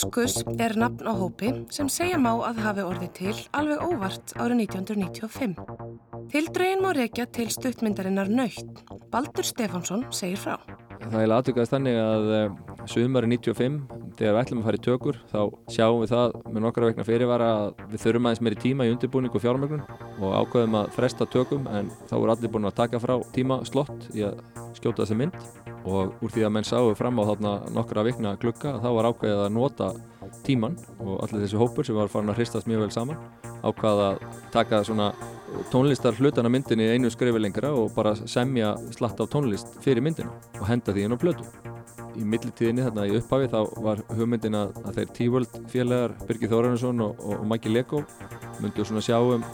Guðskus er nafn á hópi sem segja má að hafi orðið til alveg óvart árið 1995. Tildrögin má reykja til stuttmyndarinnar Nöytt. Baldur Stefánsson segir frá. Það er aðtökast þannig að uh, sumari 95, þegar við ætlum að fara í tökur, þá sjáum við það með nokkra vegna fyrirvara að við þurfum aðeins meiri tíma í undirbúning og fjármögnun og ákveðum að fresta tökum en þá voru allir búin að taka frá tíma slott í að skjóta þessi mynd og úr því að menn sáu fram á þarna nokkra vikna glukka þá var ákveðið að nota tíman og allir þessi hópur sem var farin að hristast mjög vel saman ákvaða að taka svona tónlistar hlutana myndinni einu skrifi lengra og bara semja slatt af tónlist fyrir myndina og henda því inn á blödu. Í millitíðinni þarna í upphafi þá var hugmyndin að, að þeir T-World félagar Birgir Þórarnarsson og, og, Mæki Lego myndu svona sjá um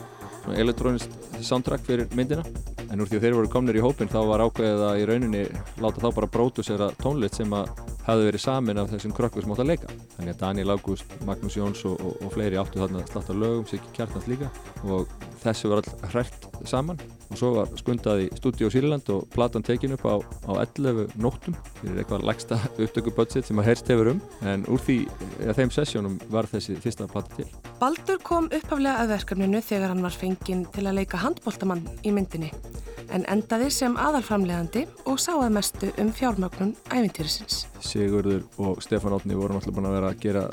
elektrónist soundtrack fyrir myndina. En úr því að þeir voru komnir í hópin þá var ákveðið að í rauninni láta þá bara brótusera tónlist sem að hefði verið samin af þessum krökkur sem átt að leika. Þannig að Daniel August, Magnús Jóns og, og, og fleiri áttu þarna slatt af lögum, Siggi Kjartans líka. Og þessu var all hrætt saman og svo var skundað í stúdíu á Sýrland og platan tekin upp á, á 11 nóttum fyrir eitthvað lægsta upptökubudget sem að heyrst hefur um en úr því að þeim sessjónum var þessi fyrsta plata til. Baldur kom upphaflega að verkefninu þegar hann var fenginn til að leika handbóltamann í myndinni en endaði sem aðalframlegandi og sáði mestu um fjármögnun ævintýrisins. Sigurður og Stefán Ótni voru náttúrulega búin að vera að gera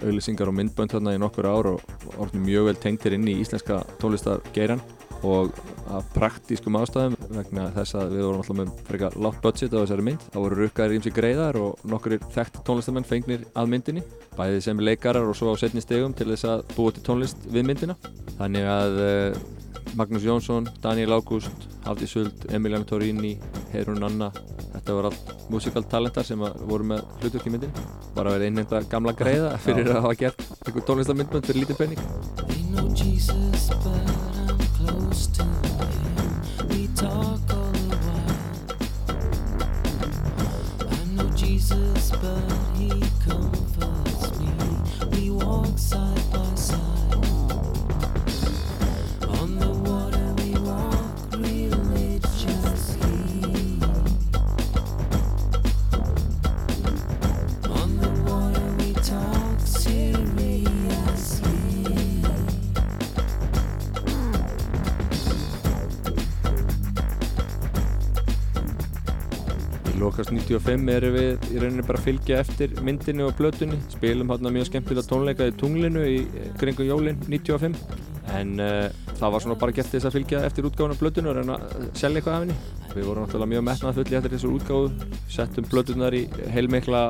auðlisingar og myndbönd þarna í nokkur ár og orðin mjög vel tengtir inn í íslenska tónlistargeiran og af praktískum ástæðum vegna þess að við vorum alltaf með frekar látt budget á þessari mynd. Það voru rukkaðir ímsi greiðar og nokkur þekkt tónlistamenn fengnir að myndinni, bæðið sem leikarar og svo á setni stegum til þess að búa til tónlist við myndina. Þannig að uh, Magnús Jónsson, Daniel Ágúst, Hafdi Suld, Emilian Torini, Heirun Anna, þetta voru allt musikal talentar sem voru með hlutverk í myndinni. Bara verið einhenda gamla greiða fyrir að hafa gert einhver tónlistamindbönd fyrir lítið penning. Close to him. We talk all the while. I know Jesus, but he comforts me. We walk side by side. Lokast 95 erum við í rauninni bara að fylgja eftir myndinu og blötunni spilum hérna mjög skemmtilega tónleika í tunglinu í kringum jólinn 95 en uh, það var svona bara gett þess að fylgja eftir útgáðun af blötunni og reyna að selja eitthvað af henni. Við vorum náttúrulega mjög metnað fulli eftir þessu útgáðu settum blötunar í heilmikla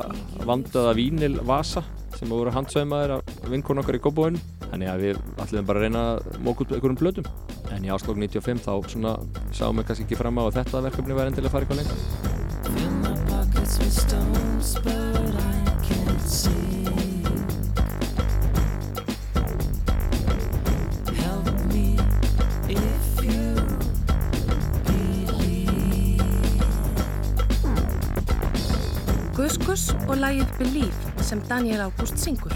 vandaða vínil vasa sem voru handsauðmaður af vinkun okkar í góðbóinu þannig að við ætlum bara að reyna að móka út einhverjum blötum en í áslokk 95 þá svona sáum við kannski ekki fram á þetta verkefni var endilega að fara eitthvað lengra og lægið Believe sem Daniel Ágúst syngur.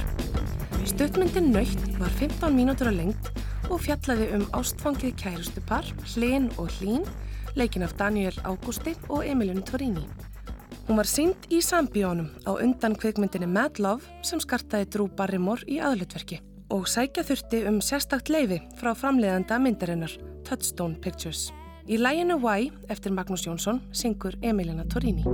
Stuttmyndin Nöytt var 15 mínútur á lengt og fjallaði um ástfangið kærustupar, Hlinn og Hlín leikin af Daniel Augusti og Emilion Torini. Hún var sínd í sambíónum á undan kveikmyndinni Mad Love sem skartaði Drew Barrymore í aðlutverki og sækja þurfti um sérstakt leifi frá framleiðanda myndarinnar Touchstone Pictures. Í læginu Why eftir Magnús Jónsson syngur Emiliana Torini.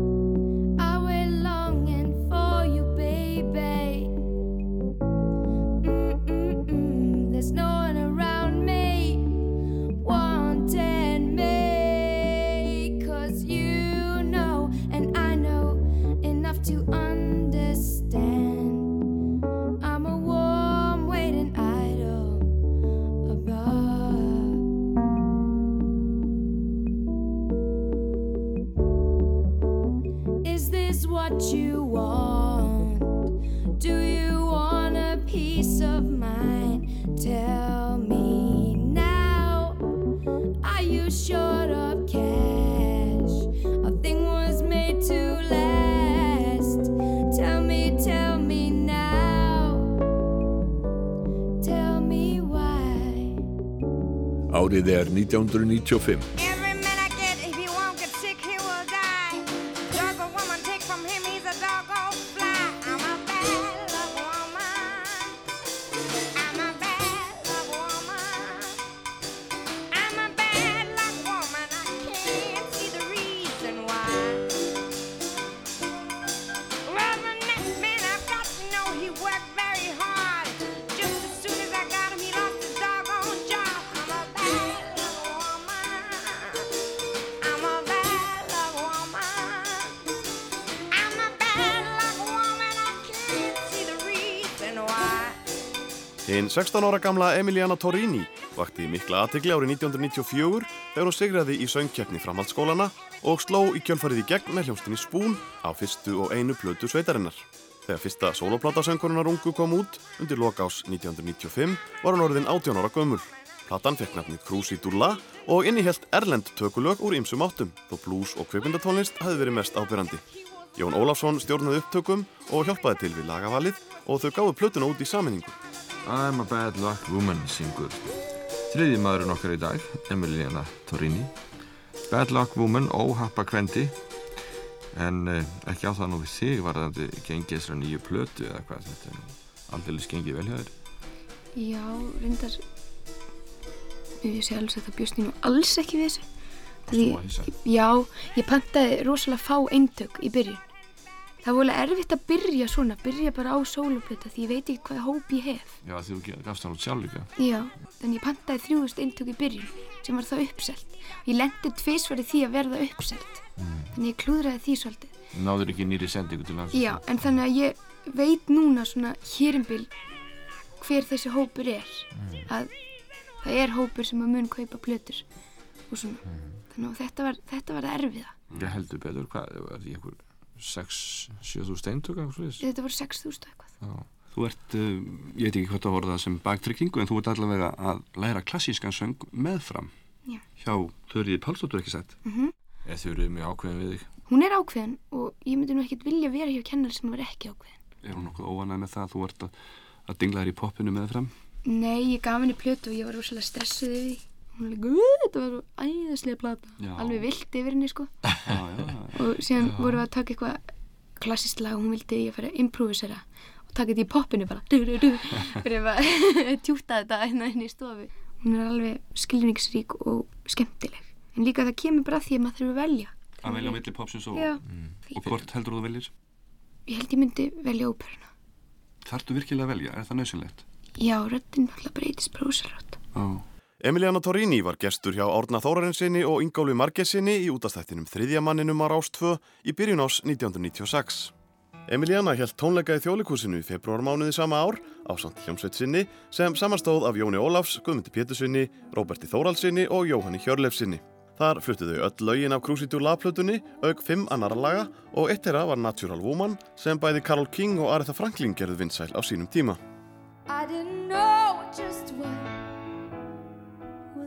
you want? Do you want a peace of mind? Tell me now. Are you short of cash? A thing was made to last. Tell me, tell me now. Tell me why. Árið er 1995. 16 ára gamla Emiliana Torrini vakti mikla aðtegli árið 1994 þegar hún sigraði í söngkeppni framhaldsskólana og sló í kjölfarið í gegn með hljómsdini Spún á fyrstu og einu plötu sveitarinnar. Þegar fyrsta soloplata-söngkonunar ungu kom út undir lokás 1995 var hún orðin 18 ára gömul. Platan fekk nafnið Crucidulla og innihjælt erlend tökulög úr ýmsum áttum þó blues og kveipindatónlist hafi verið mest ábyrrandi. Jón Ólafsson stjórnaði upptökum og hjálpaði til við lagavalið og þau gáðu plötuna út í saminningu. I'm a bad luck woman syngur þriði maðurinn okkar í dag, Emiliana Torrini. Bad luck woman, óhappa kvendi. En uh, ekki á það nú við þig varðandi gengið þessara nýju plötu eða hvað þetta er aldrei gengið vel hjá þér. Já, reyndar ég sé alveg að það bjóst nú alls ekki við þessu. Að hissa? Já, ég pantaði rosalega fá eintök í byrjun Það var alveg erfitt að byrja svona byrja bara á sóluplöta því ég veit ekki hvað hóp ég hef. Já, því þú gafst hann út sjálf líka. Já, þannig ég pantaði þrjúðust eintök í byrjun sem var þá uppselt. Ég lendi tvisvar í því að verða uppselt. Þannig ég klúðraði því svolítið. Náður ekki nýri sendingu til landsins? Já, en þannig að ég veit núna svona hérimbil hver þessi hópur er. Að það er hópur sem að mun kaupa plötur og svona. Þannig að þetta var, þetta var það erfiða. Ég heldur betur, hvað, er því einhver 6-7 steintök eitthvað svoleiðis? þetta voru 6.000 eitthvað. Já. Þú ert, uh, ég veit ekki hvað það voru það sem baktrykkingu en þú ert allavega að læra klassískan söng meðfram Já. hjá Þurriði Pálsdóttur ekki sett Eða þau eru mjög ákveðin við þig. Hún er ákveðin og ég myndi nú ekkert vilja vera hjá kennar sem var ekki ákveðin. Er hún nokkuð óanæg með það að þú ert að, að dingla þér í poppinu meðfram? Nei, ég gaf henni plötu og ég var rosalega stressuð yfir því hún var líka, "Ú, þetta var svo æðislega plata. Já. alveg vilt yfir henni sko. Já, og síðan vorum við að taka eitthvað klassist lag og hún vildi ég fara að improvisera og taka þetta í poppinu bara fyrir að tjúta þetta hérna inn í stofu. Hún er alveg skilningsrík og skemmtileg. En líka það kemur bara að því að maður þurfa að velja. Að velja á milli popsins og, Já, og hvort heldur þú veljir ég held ég myndi velja óperuna. Þarftu virkilega að velja, er það nöðsynlegt? já, röddinn alltaf breytist brósarátt Já, Emiliana Torrini var gestur hjá Árna Þórarinsinni og Ingóli Margessinni í útastættinum þriðjamanninum á Rástfö í byrjun ás 1996. Emiliana held tónleika í þjólikúsinu í februarmánuði sama ár á samt hljómsveit sinni sem samanstóð af Jóni Ólafs, Guðmundi Pétursinni, Róberti Þóralsinni og Jóhanni Hjörlefsinni. Þar fluttu þau öll lögin af Crucidur lagplötunni, auk fimm annara laga og eitt þeirra var Natural Woman sem bæði Carol King og Aretha Franklin gerðu vinsæl á sínum tíma. I didn't know just what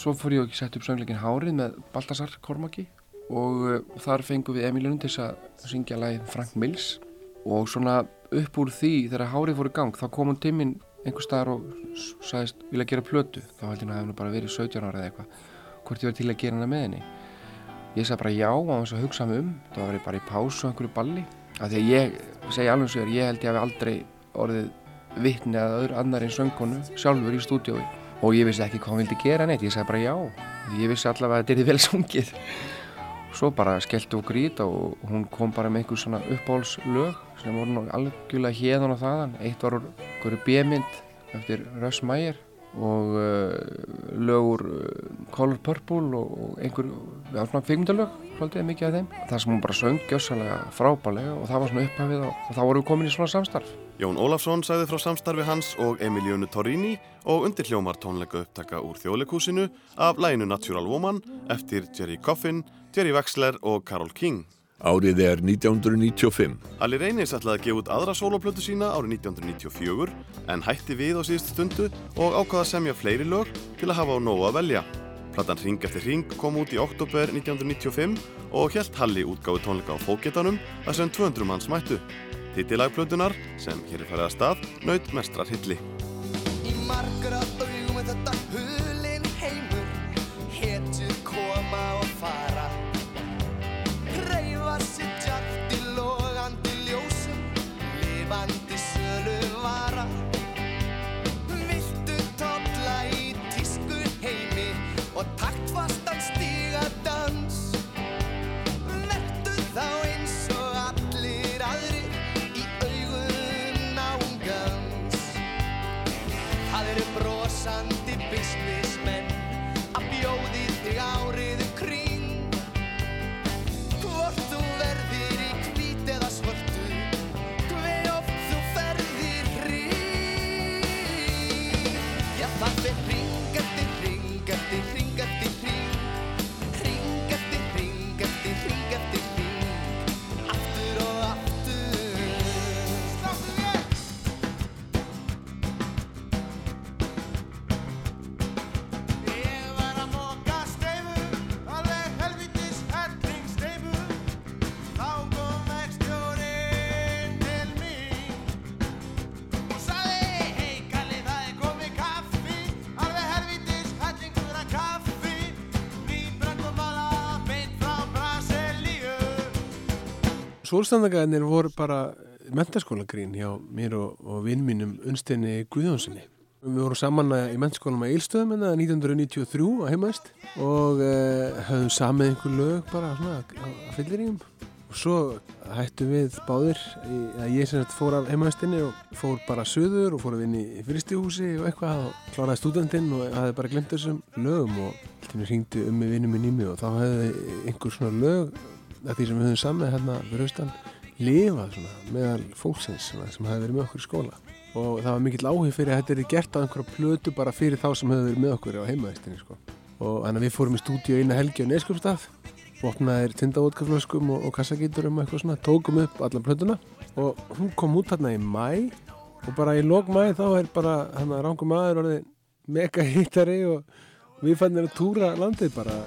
Svo fór ég og sett upp söngleikin Hárið með Baltasar Kormaki og uh, þar fengum við til þess að syngja lagið Frank Mills. Og svona upp úr því þegar Hárið fór í gang þá kom hún til mín einhver staðar og sagðist vilja gera plötu. Þá held ég að nú bara verið 17 ára eða eitthvað hvort ég var til að gera hana með henni. Ég sagði bara já á þess að hugsa mig um. Það var ég bara í pásu á einhverju balli. Af því að ég segi alveg svo ég held ég hafi aldrei orðið vitni að öðru annar en söngkonu sjálfur í stúdiói og ég vissi ekki hvað hún vildi gera neitt ég sagði bara já ég vissi allavega að þetta er vel sungið svo bara skellti okkur í þetta og hún kom bara með einhver svona uppáhaldslög sem voru nú algjörlega hérðan og þaðan eitt var úr B-mynd eftir Russ Meyer og uh, lög úr uh, Color Purple og, og einhver já, svona kvikmyndalög, svolítið mikið af þeim. Það sem hún bara söng gjössalega frábælega og það var svona upphafið og, og þá vorum við komin í svona samstarf. Jón Ólafsson sagði frá samstarfi hans og Emilionu Torrini og undir hljómar tónleika upptaka úr þjóðleikúsinu af læginu Natural Woman eftir Jerry Coffin, Jerry Wexler og Carole King. Árið er 1995. Ali Reynis ætlaði að gefa út aðra sóloplötu sína árið 1994 en hætti við á síðustu stundu og ákvaða að semja fleiri lög til að hafa á nógu að velja. Platan Ring eftir Ring kom út í oktober 1995 og helt Halli útgáfi tónleika á fókgetanum þar sem 200 manns mættu. Tittilagplötunar, sem hér er farið að stað, naut mestrar hilli. Eru Sólstandagaðinir voru bara mentaskólagrín hjá mér og, og vinn mínum Unnsteini Guðjónssoni. Við vorum saman í mentaskólanum að Eilstöðum en 1993 á heimaðist og uh, höfðum samið einhver lög bara svona að fyllir íum. Og svo hættum við báðir, að ég sem sagt fór af heimaðistinni og fór bara söður og fór að vinna í fristihúsi og eitthvað og kláraði stúdentinn og hafði bara glemt þessum lögum og alltaf hringdi um með vinnum minn í mig og þá hefði einhver svona lög að því sem við höfum samið hérna fyrir austan lifað svona meðal fólksins svona, sem hefði verið með okkur í skóla. Og það var mikill áhug fyrir að þetta er gert á einhverja plötu bara fyrir þá sem hefði verið með okkur á heimaðistinni sko. og þannig að við fórum í stúdíu eina helgi á Neskjöpstað opnaðir tindavótkaflöskum og, og kassagíturum og eitthvað svona, tókum upp alla plötuna. Og hún kom út hérna í mæ og bara í lók mæ þá er bara hann að rangum aður orðið mega hittari og við fannum að túra landið bara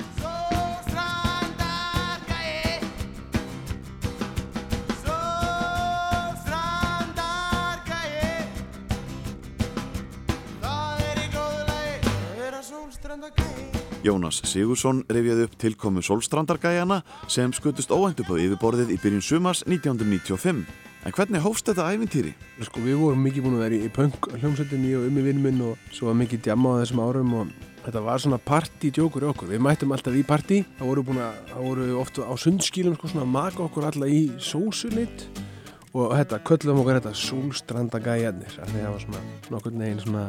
Jónas Sigursson rifjaði upp tilkomu Solstrandargæjana sem skutust á yfirborðið í byrjun sumars 1995. En hvernig hófst þetta ævintýri? Sko við vorum mikið búin að vera í, punk hljómsveitinni og um í vinnum minn og svo var mikið djamma á þessum árum og þetta var svona partydjókur okkur. Við mættum alltaf í partí, það voru búin að, það voru ofta á sundskílum sko svona að maka okkur alla í sósulit og þetta, köllum okkur þetta Solstrandagæjarnir, það var svona nokkur neginn svona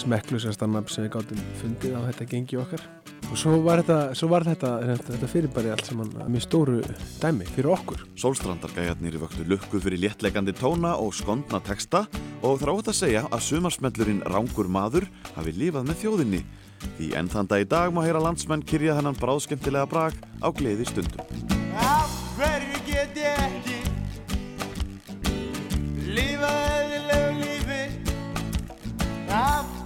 smekklusasta nafn sem við gáttum fundið á þetta gengi okkar. Og svo var þetta, svo var þetta, þetta, þetta fyrirbæri allt saman með stóru dæmi fyrir okkur. Solstrandargæjarnir vöktu lukku fyrir léttleikandi tóna og skondna texta og það ótt að segja að sumarsmellurinn Rángur maður hafi lifað með þjóðinni. Því enn þann dag í dag má heyra landsmenn kyrja þennan bráðskemmtilega brag á gleði stundum. Af hverju get ég ekki Lífað eðlilegu lífi? Af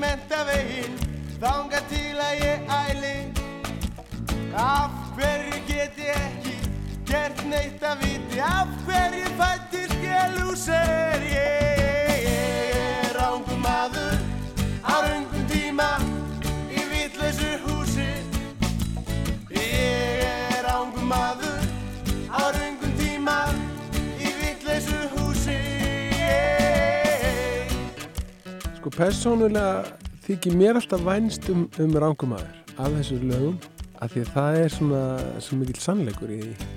Gengi menta veginn Þanga til að ég æli. Af hverju get ég ekki Gert neitt að viti? Af hverju fættir Ég, ég Sko persónulega þykir mér alltaf vænst um, um rangumæður af þessu lögum af því að það er svona svo mikill sannleikur í því.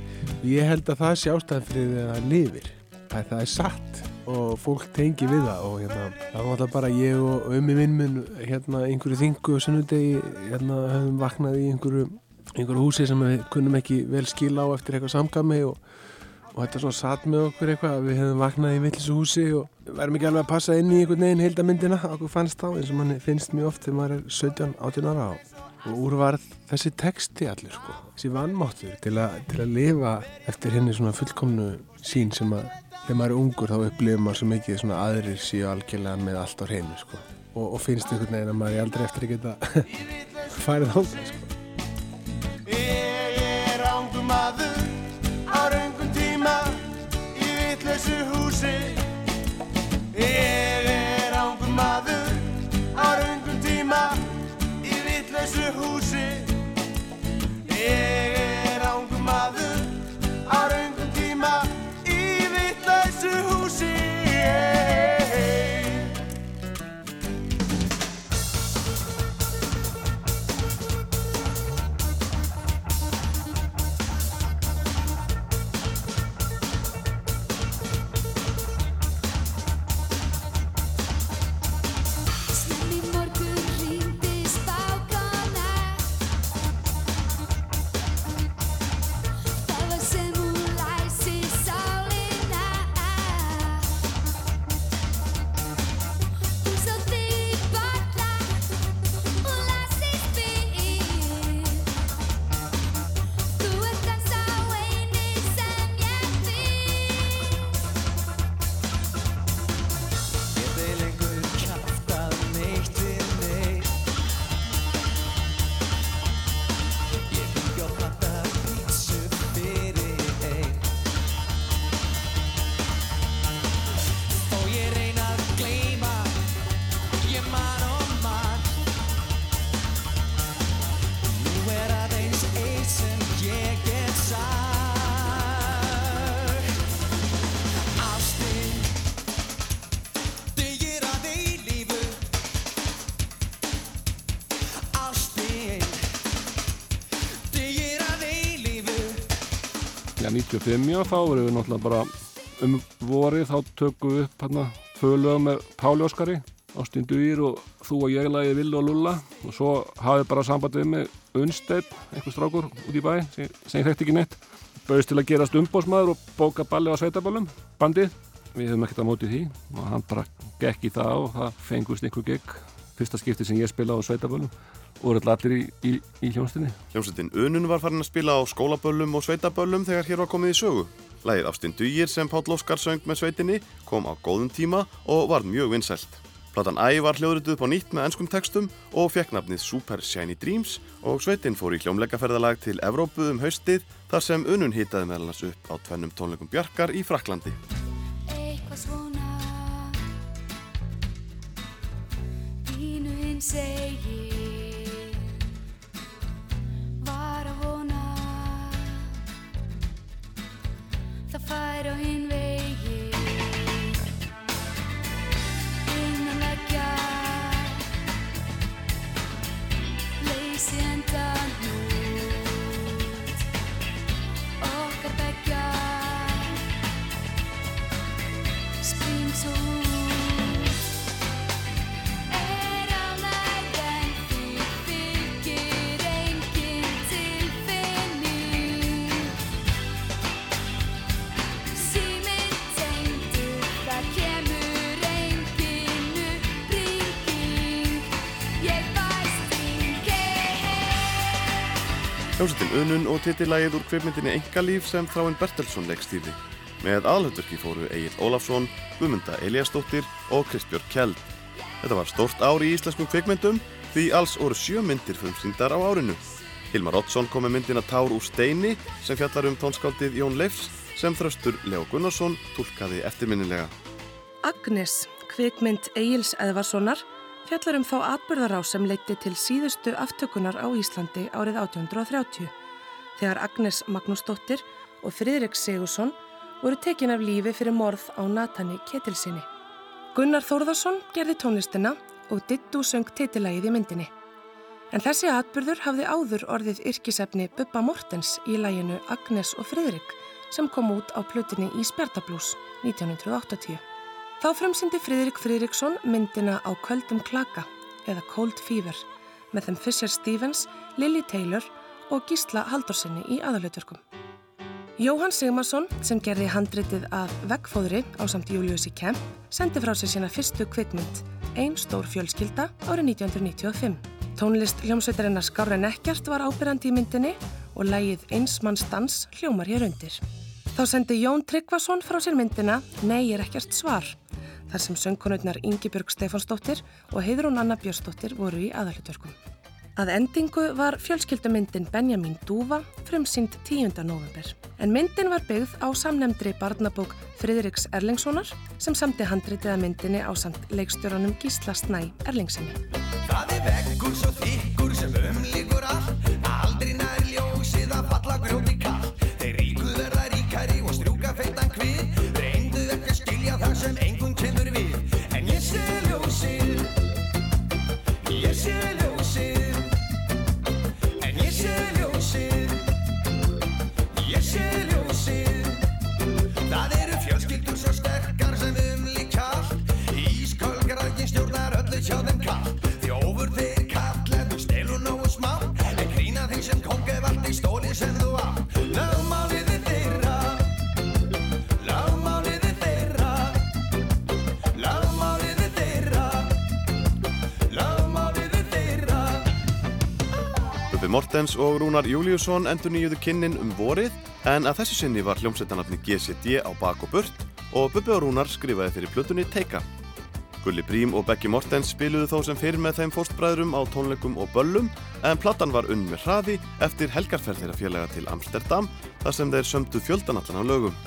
Ég held að það sé ástæðan fyrir því að það lifir að það er satt og fólk tengi við það og hérna, það var alltaf bara ég og ömmi vinn minn hérna einhverju þingu og sunnudegi hérna höfum vaknað í einhverju, einhverju húsi sem við kunnum ekki vel skila á eftir eitthvað samkami og, og þetta svona satt með okkur eitthvað að við hefum vaknað í villisu húsi og verðum ekki alveg að passa inn í einhvern veginn heildamyndina okkur fannst þá eins og manni finnst mjög oft þegar maður er 17-18 ára og, og úr var þessi texti allir sko, þessi vannmáttur til, til að lifa eftir henni svona fullkomnu sín sem að þegar maður er ungur þá upplifir maður svo mikið svona aðrir síu algjörlega með allt á hreinu sko. og, og finnst einhvern veginn að maður er aldrei eftir að geta farið sko. Er á tíma í vitlausu húsi. Ég er ángur maður á raungum tíma í vitlausu húsi. Ég 1985, já þá verðum við náttúrulega bara um vorið, þá tökum við upp hérna tvö lög með Páli Óskari Ástin Dýr og Þú og ég lagið Vill og Lulla. Og svo hafið bara sambandið með Unstein, einhver strákur út í bæ sem, sem ég hrekti ekki neitt. Bauðist til að gerast umbósmaður og bóka balli á sveitaballum, bandið. Við höfum ekkert að móti því og hann bara gekk í það og það fengust einhver gekk fyrsta skipti sem ég spila á sveitaballum og voru allir í, í, í hljónstinni Hljómsveitin Unun var farin að spila á skólaböllum og sveitaböllum þegar hér var komið í sögu. Lægið Ástin Dugir sem Páll Óskar söng með sveitinni kom á góðum tíma og var mjög vinsælt. Platan Æ var hljóðrituð á nýtt með ennskum textum og fekk nafnið Super Shiny Dreams og sveitin fór í hljómleikaferðalag til Evrópu um haustið þar sem Unun hitaði meðal hans upp á tvennum tónleikum Bjarkar í Fraklandi. Segir Var að vona Það fær á hinn vegi Innan leggja Leysi endan út Okkar beggja springs út Hljómsveitin Unun og titillægið úr kveipmyndinni Engalíf sem Þráinn Bertelsson leikstýrði. Með aðalhutverki fóru Egil Ólafsson, Guðmunda Eliasdóttir og Kristbjörg Kjeld. Þetta var stórt ár í íslenskum kveikmyndum því alls voru sjö myndir frumsýndar á árinu. Hilmar Oddsson kom með myndina Tár úr steini sem fjallar um tónskáldið Jón Leifs sem þröstur Leo Gunnarsson tólkaði eftirminnilega. Agnes, kvikmynd Egils Eðvarssonar, fjallar um þá atbyrðará sem leiti til síðustu aftökunar á Íslandi árið 1830, þegar Agnes Magnúsdóttir og Friðrik Sigursson voru tekin af lífi fyrir morð á Natani Ketilsinni. Gunnar Þórðarsson gerði tónlistina og Dittu söng titilægið í myndinni. En þessi atbyrður hafði áður orðið yrkisefni Bubba Mortens í læginu Agnes og Friðrik sem kom út á plötunni í Spjartablús 1980. Þá frumsindi Friðrik Friðriksson myndina á Köldum klaka eða Cold Fever með þeim Fisher Stevens, Lily Taylor og Gísla Haldorsinni í aðalutverkum. Jóhann Sigmarsson, sem gerði handritið af veggfóðri á samt Júliussi Kemp, sendi frá sér sína fyrstu kvikmynd, Ein stór fjölskylda, árið 1995. Tónlist hljómsveitarinnar Skára Nekkjart var ábyrjandi í myndinni og lægið Eins manns dans hljómar hér undir. Þá sendi Jón Tryggvason frá sér myndina Nei er ekkert svar, þar sem söngkonurnar Ingibjörg Stefánsdóttir og Heiðrún Anna Björnsdóttir voru í aðalutverkum. Að endingu var fjölskyldumyndin Benjamin Dúfa frumsýnd 10. november. En myndin var byggð á samnemndri barnabók Friðriks Erlingssonar sem samti handritið að myndinni á samt leikstjóranum Gísla Snæ Erlingsinni. Það er veggur svo þykkur sem umlíkur allt Mortens og Rúnar Júliusson endur nýjuðu kynnin um vorið en að þessu sinni var hljómsveitanafni GCD á bak og burt og Bubbi og Rúnar skrifaði fyrir plötunni Teika. Gulli Brím og Beggi Mortens spiluðu þó sem fyrir með þeim fórstbræðrum á tónleikum og böllum en platan var unn með hraði eftir helgarferð þeirra félaga til Amsterdam þar sem þeir sömdu fjöldanallan af lögum.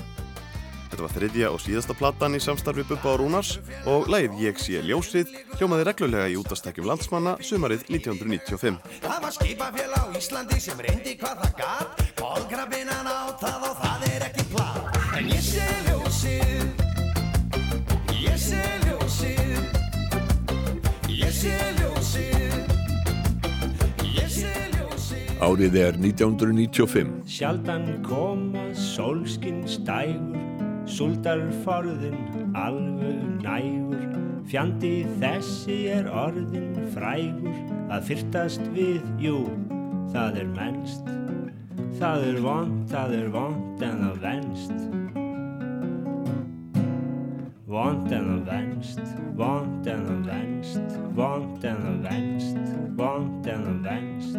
Þetta var þriðja og síðasta platan í samstarfi Bubba og Rúnars og lagið Ég sé ljósið hljómaði reglulega í útastækjum landsmanna sumarið 1995. Það var skipafél á Íslandi sem reyndi hvað það gat Kólkrabbinan á það og það er ekki plat En ég sé ljósið Ég sé ljósið Ég sé ljósið Ég sé ljósið Árið er 1995. Sjaldan koma sólskinn stægur, súldar forðin alveg nægur. Fjandi þessi er orðin frægur, að fyrtast við, jú, það er mennst. Það er vond, það er vond en það venst. Vond en það venst, vond en það venst, vond en það venst, vond en það venst.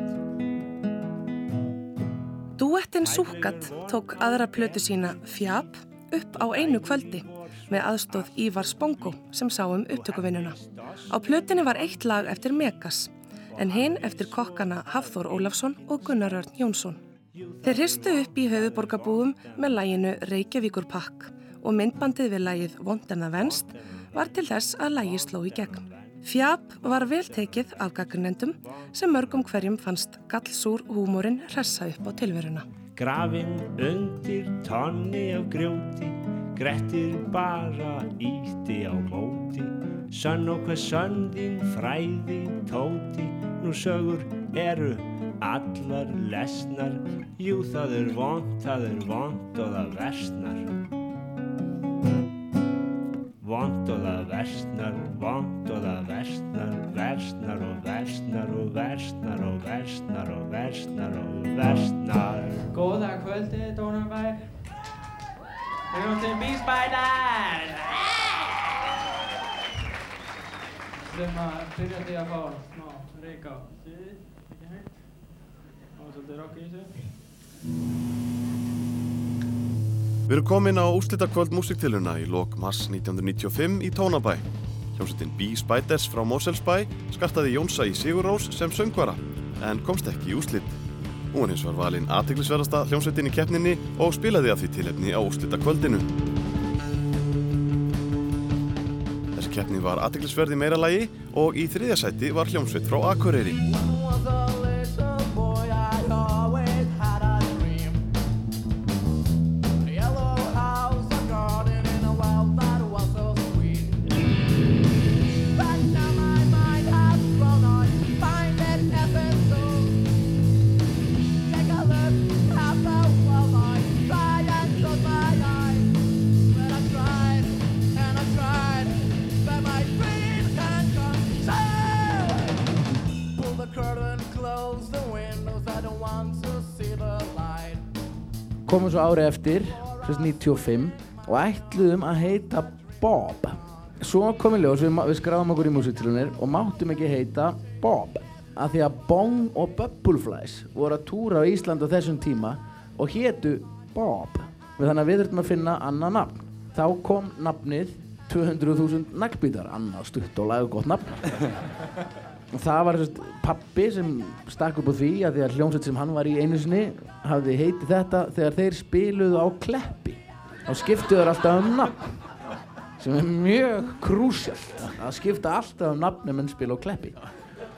Dúettin Súkat tók aðra plötu sína Fjab upp á einu kvöldi með aðstóð Ívar Spongo sem sá um upptökuvinnuna. Á plötunni var eitt lag eftir Megas en hinn eftir kokkana Hafþór Ólafsson og Gunnar Örn Jónsson. Þeir hristu upp í höfuborgabúum með læginu Reykjavíkur Pakk og myndbandið við lægið Vondana Venst var til þess að lægi sló í gegn. Fjab var vel tekið af gagnendum sem mörgum hverjum fannst gallsúr húmórin hressa upp á tilveruna. Grafinn undir tonni af grjóti, grettir bara ítti á móti. Sönn og hvað sönn þín fræði tóti, nú sögur eru allar lesnar. Jú það er vond, það er vond og það versnar. Vond og það versnar, vond og það versnar, versnar og versnar og versnar og versnar og versnar og versnar. Góða kvöldi, Dónabær. Við erum til bísbætar. Við erum að byrja því að fá smá reyka á. Þið, ekki hægt. Og svolítið rokk í þessu. Við erum komin á úrslitakvöld músiktiluna í lok mars 1995 í Tónabæ. Hljómsveitin B. Spiders frá Moselsbæ skartaði Jónsa í Sigurrós sem söngvara en komst ekki í úrslit. Hún hins var valinn aðteglisverðasta hljómsveitin í keppninni og spilaði af því tilefni á úrslitakvöldinu. Þessi keppni var aðteglisverð í meira lagi og í þriðja sæti var hljómsveit frá Akureyri. Komum svo ári eftir, sérst 95 og ætluðum að heita Bob. Svo kom í ljós, við, við skráðum okkur í músiktilunir og máttum ekki heita Bob af því að Bong og Bubbleflies voru að túra á Ísland á þessum tíma og hétu Bob. Við þannig að við þurftum að finna annað nafn. Þá kom nafnið 200.000 naglbítar, annað stutt og lagu gott nafn. Það var pappi sem stakk upp á því að því að hljómsveit sem hann var í einu sinni hafði heitið þetta þegar þeir spiluðu á kleppi. Þá skiptuðu þeir alltaf um nafn sem er mjög krúsjalt. Að skipta alltaf um nafn en spila á kleppi.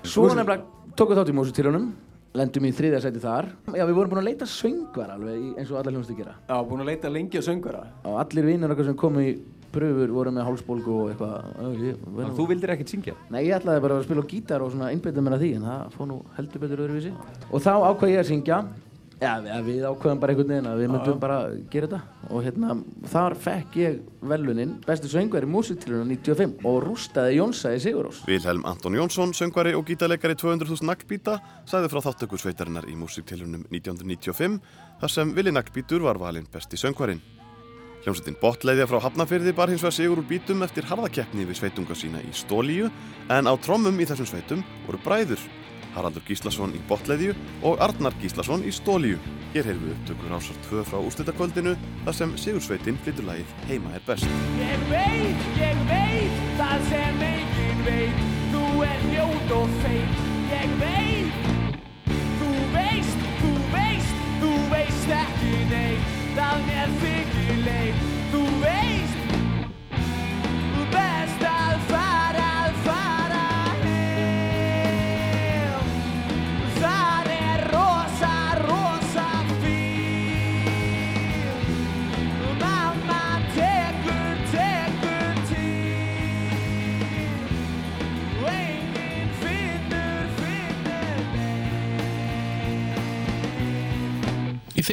Svo nefnilega tókum við þátt í músitilunum lendum í þriðja sæti þar. Já við vorum búin að leita söngvar alveg eins og allar hljómsveit gera. Já, búin að leita lengi á söngvara. Og allir vinnur okkar sem komu í pröfur voru með hálsbólgu og eitthvað. Þú vildir ekkert syngja? Nei, ég ætlaði bara að spila á gítar og svona einbeita mér að því en það fór nú heldur betur öðruvísi. Og þá ákvað ég að syngja. Já, við, við ákvaðum bara einhvern veginn að við myndum bara gera þetta. Og hérna, þar fekk ég velunin bestu söngveri músiktiluna 95 og rústaði Jónsæði Sigurós Vilhelm Anton Jónsson, söngvari og gítarleikari 200.000 naglbíta, sagði frá þáttöku sveitarinnar í músiktilunum 1995 þar sem Vili Naglbítur var valinn besti söngvarinn. Hljómsveitin Botleiðja frá Hafnafyrði bar hins vegar sigur úr bítum eftir harðakeppni við sveitunga sína í Stólíu en á trommum í þessum sveitum voru bræður Haraldur Gíslason í Botleiðju og Arnar Gíslason í Stólíu. Hér heyrðum við upptökur ásar 2 frá úrslitakvöldinu þar sem Sigursveitin flytur lagið Heima er best. Ég veit, ég veit, það sem enginn veit Þú er ljót og feit Ég veit,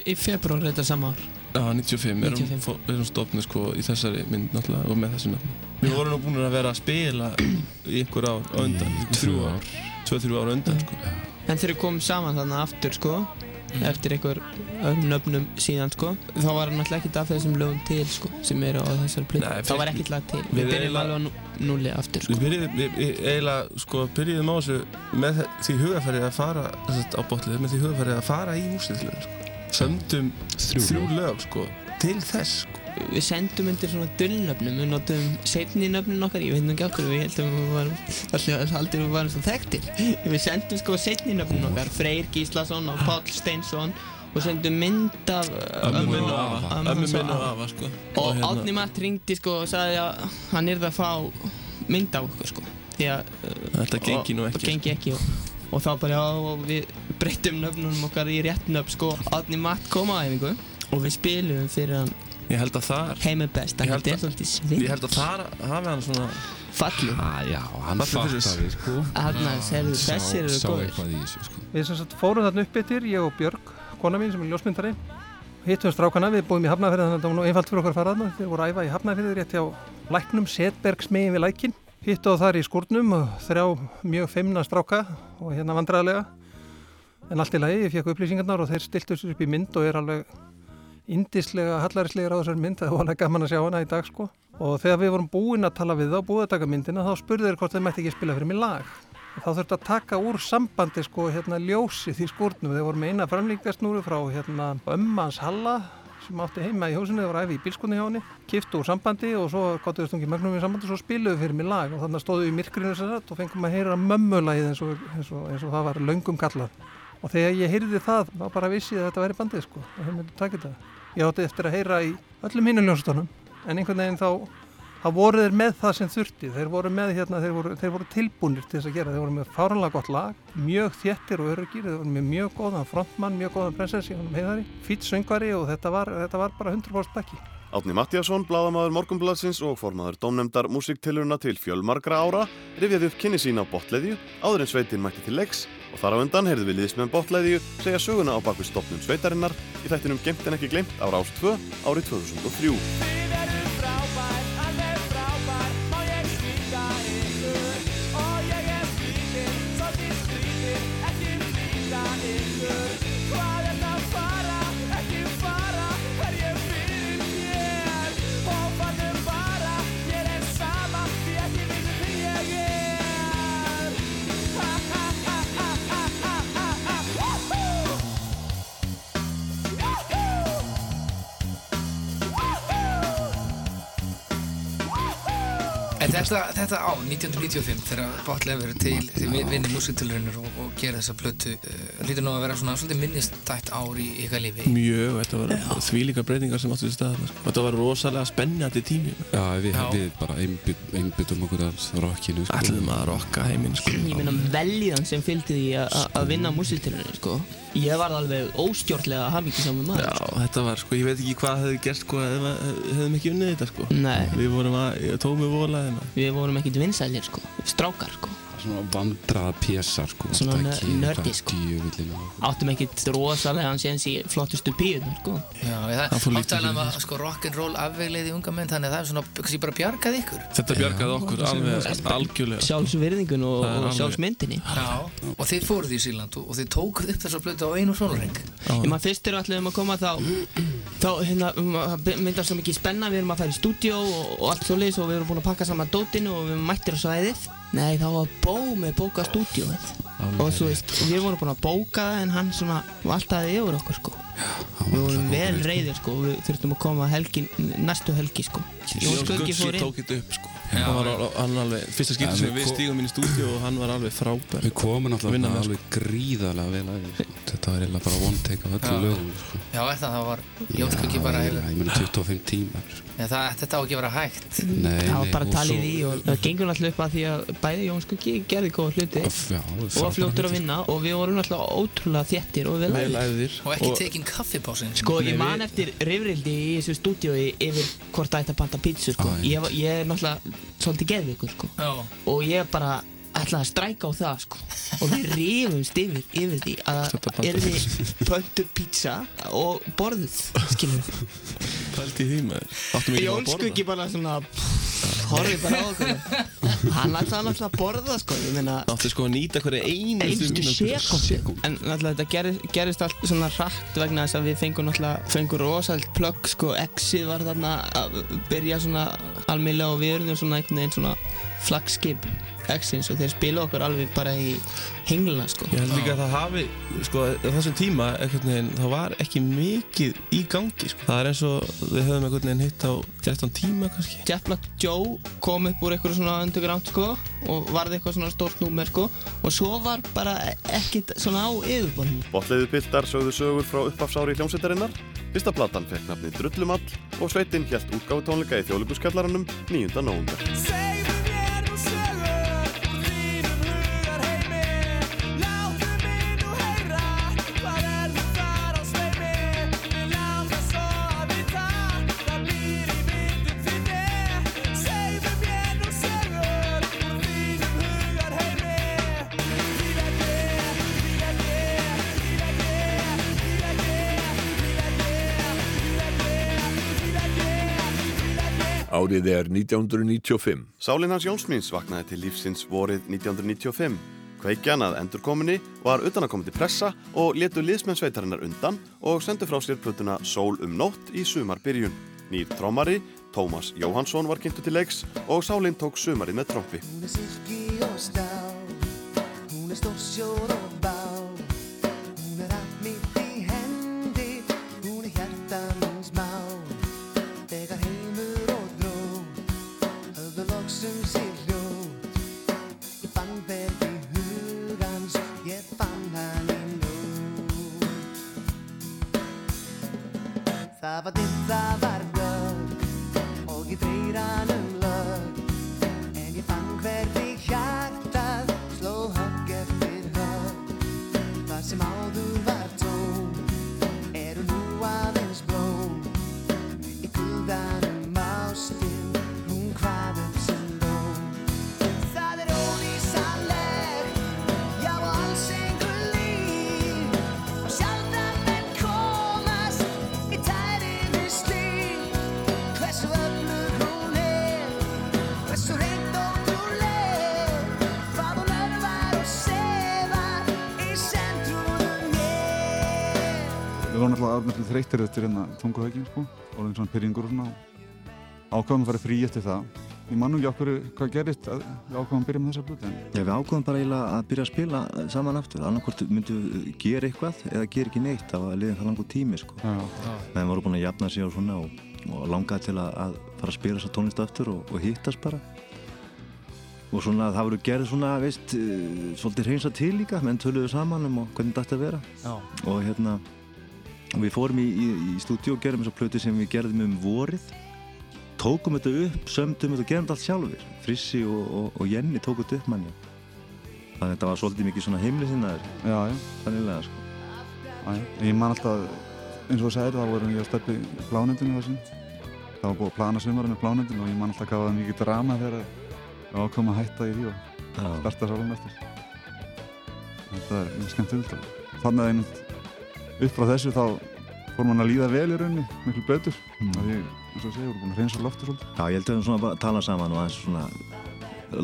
Í, fe í februar þetta sama ár Já, 95, við erum, 95. fó- við erum stofnir sko í þessari mynd náttúrulega og með þessu nafni. Við vorum nú búin að vera að spila í einhver ár á undan. Í þrjú ár. Tvö, þrjú ár á undan sko. En þegar við komum saman þannig aftur sko eftir einhver öðrum nöfnum síðan sko þá var náttúrulega ekkert af þessum lögum til sko sem eru á þessari plötu þá var ekkert lag til við við byrjum alveg á nú- núlli aftur sko Við byrjuðum, við, við eiginlega sko byrjuðum á þessu með því hugafærið að fara þess, á botlið, með því hugafærið að fara í músliðlöður sko. Sömdum þrjú, lög sko til þess sko. við sendum undir svona dullnöfnum við notum setni nöfnin okkar ég veit nú ekki okkur við heldum að við varum alltaf aldrei við varum svo þekktir við sendum sko setni nöfnin okkar Freyr Gíslason og Páll Steinsson og sendum mynd af Ömmu minni og afa. ömmu minni og afa, sko. og hérna- Átni Matt ringdi sko og sagði að hann yrði að fá mynd af okkur sko því að uh, Þetta gengi nú ekki, og gengi ekki og, og þá bara já og við breyttum nöfnunum okkar í rétt nöfn sko Átni Matt kom á æfingu og við spilum fyrir hann Ég held að þar Heimir best, Ég held er að- svolítið sving Ég held að þar hafi hann svona Falli ah, Já, hann Falli fyrir fattaði sko Þarna, sérðu, þessir eru Sá góðir. eitthvað í þessu sko Við sem sagt fórum þarna upp yfir, ég og Björg, kona mín sem er ljósmyndari. Hittum strákana, við búum í Hafnafjörði þannig að það var nú einfalt fyrir okkur að fara þarna. Þeir voru að æfa í Hafnafjörði rétt hjá læknum Setbergs megin við lækin. Hittu á þar í skúrnum og þrjá mjög feimna stráka og hérna vandræðilega. En allt í lagi, ég fekk upplýsingarnar og þeir stiltu sér upp í mynd og er alveg indislega hallarislegur á þessari mynd. Það var alveg gaman að sjá hana í dag sko. Og þegar við vorum búin að tala við þá, búið að taka myndina, þá spurðu þeir hvort þeir mætti ekki spila fyrir mig lag. Þá þurfti að taka úr sambandi sko hérna ljósið í skúrnum. Þeir voru með eina framlíkasnúru frá hérna ömmans Halla sem átti heima í húsinu, þeir voru æfi í bílskotni hjá henni, kiftu úr sambandi og svo gáttu við stungið mögnum í sambandi og svo spiluðu fyrir mig lag og þannig stóðu við í myrkrinu og fengum að heyra mömmulagið eins eins eins og það var löngum kallað. Og þegar ég heyrði það, þá bara vissi ég að þetta væri bandið sko, og þeir myndi taka þetta. Ég átti eftir að heyra í öllum hínu ljónstónum, en einhvern veginn þá þá voru þeir með það sem þurfti þeir voru með hérna, þeir voru, þeir voru tilbúnir til þess að gera, þeir voru með fáranlega gott lag mjög þjettir og öryggir, þeir voru með mjög góðan frontmann, mjög góðan prinsessi fýtt söngvari og þetta var, þetta var bara 100% bakki. Átni Mattíasson, bladamaður Morgunbladsins og formaður dómnefndar músiktilurna til fjölmargra ára, rifjaði upp kynni sín á botleðju áður en sveitin mætti til leiks og þar á undan heyrðu við liðsmenn botleðju segja söguna á bakvið stopnum sveitarinnar í þættinum Gemt en ekki glemt á Rás 2 árið 2003. þetta, á 1995 þegar Bottle verið til vinnum músitilurinnur og, og gera þessa plötu uh, lítur nú að vera svona svolítið minnistætt ár í ykkar lífi Mjög, þetta var þvílíka breytingar sem áttu í stað sko. Þetta var rosalega spennandi tími Já, við, Já. við bara einbyt- einbyttum okkur að rockinu sko. Ætluðum að rocka heiminn sko. Ég meina veljan sem fylgdi því að- vinna músitilunni, sko. Ég var alveg óstjórnlega hamingisamur maður. Já, þetta var sko, ég veit ekki hvað hefði gert sko ef við hefðum ekki unnið þetta sko Nei. Við vorum að, tómi volaðina Við vorum ekkert vinsælir, sko. Strákar, sko. Svona vandraða pjessar sko. Svona nördi, sko. Áttum ekkert rosalega hans séns í flottustu píunar, sko. Já, ég, Það lítið áttalega að sko, rock'n'roll afvegleiði unga menn þannig að það er svona, kannski bara bjargað ykkur Þetta bjargaði okkur alveg algjörlega Sjálfsvirðingun og, Það er og sjálfsmyndinni. Já, og þið fóruð í Sýrland og, og þið tókuð upp þessa blötu á einu sólarring Ég maður fyrst þegar allir um að koma þá þá hérna um, að myndar svo mikið spenna við erum að fara í stúdíó og, og allt svo og við erum búin að pakka saman dótinu og við erum mættir á svæðið Nei, þá var Bó með bóka stúdíóið og þú veist, við vorum búin að bóka það en hann svona valtaði yfir okkur sko. Við vorum vel reyðir sko. og við þurftum að koma helgin, næstu helgi sko. Jón Skuggi tók þetta upp sko. Hann var alveg, fyrsta skipti Já, sem við stígum inn í stúdíu og hann var alveg frábær. Við komum náttúrulega með, alveg gríðarlega vel að því Þetta var eiginlega bara one take af öllu lögum sko. Já, er það, það var Jón Skuggi bara hefur Ég meina 25 tímar ja, það, Þetta á ekki að vera hægt Nei, Það var bara talið svo- í og það gengur alltaf upp að því að bæði Jón Skuggi gerði góða hluti Já, og fljóttur að vinna og við vorum alltaf ótrúlega þéttir og vel Vel æfðir. æfðir Og ekki tekin kaffipásin Sko, ég man eftir rifrildi í þessu stúdíói yfir hvort það ætti að panta pítsu, sko. Ég, var- ég er náttúrulega svolítið geðvikur, sko. Og ég bara ætlaði að stræka á það, sko. Og við rifumst yfir, yfir því að er við pöntu pítsa og borðuð, skilur við. Pældi í því maður Áttum ekki Jón að borða Skuggi bara svona, horfið bara á okkur. Hann ætlaði náttúrulega að borða, sko. Ég meina, Áttu sko að nýta hverju einustu sekundu en náttúrulega þetta gerist, gerist allt svona hratt vegna þess að við fengum náttúrulega fengum rosalt plögg sko exið var þarna að byrja svona almeinlega og við erum svona einhvern veginn svona flagskip exins og þeir spila okkur alveg bara í hengluna sko Ég held líka að það hafi, sko, á þessum tíma einhvern veginn, það var ekki mikið í gangi, sko. Það er eins og við höfum einhvern veginn hitt á 13 tíma kannski. Jet Black Joe kom upp úr eitthvað svona underground sko og varði eitthvað svona stórt númer sko og svo var bara ekkert svona á yfirborðinu Botleiðu piltar sögðu sögur frá upphafsári hljómsveitarinnar. Fyrsta platan fekk nafnið Drullumall og sveitinn hjælt útgáfu tónleika í þjóðleikuskallaranum 9. nóvumber. Árið er 1995. Sálinn hans Jónsmíns vaknaði til lífsins vorið 1995. Kveikjan að endurkominni var utanakomandi pressa og letu liðsmennsveitarinnar undan og sendu frá sér plötuna Sól um nótt í sumarbyrjun. Nýr trómari, Tómas Jóhansson var kynntu til leiks og Sálinn tók sumarið með trompi. Hún er silki og stál Hún er stórsjór og bál Það Alltaf alveg þreyttir eftir hérna tunguhaukin sko, orðin svona pyrringur og svona ákvæmum að fara frí eftir það. Ég man nú ekki okkur hvað gerist að við ákvæmum að byrja með þessa bluti. Já, við ákvæmum bara eiginlega að byrja að spila saman aftur. Annarkvort myndum við gera eitthvað eða gera ekki neitt. Það var liðin það langur tími, sko. Við vorum búin að jafna sig og svona og, og langaði til að, að fara að spila þessa tónlist aftur og, og hittast bara. og svona það voru gerð svona, veist, uh, svolítið hreinsa til líka, menn töluðu saman um og hvernig þetta vera Já. og hérna og við fórum í, í, í stúdíu og gerum þessa plötu sem við gerðum um vorið tókum þetta upp, sömdum þetta og gerum þetta allt sjálfur Frissi og, og, og Jenny tókum þetta upp manni þannig að þetta var svolítið mikið svona já. Þannilega, sko já. Ég man alltaf, eins og þú segir, þá vorum ég að steppi plánundinu þessum. Það var búið að plana sumarinn með plánundinu og ég man alltaf var mikið drama þegar við ákvæmum að hætta í því og starta sálum eftir. Þetta er mjög skemmtilegt. Þannig að einmitt upp frá þessu þá fór mann að líða vel í rauninni, miklu betur. Mm. Því, eins og segir, voru búin að reynsa loftur svolítið. Já, ég held að við svona bara talað saman og aðeins svona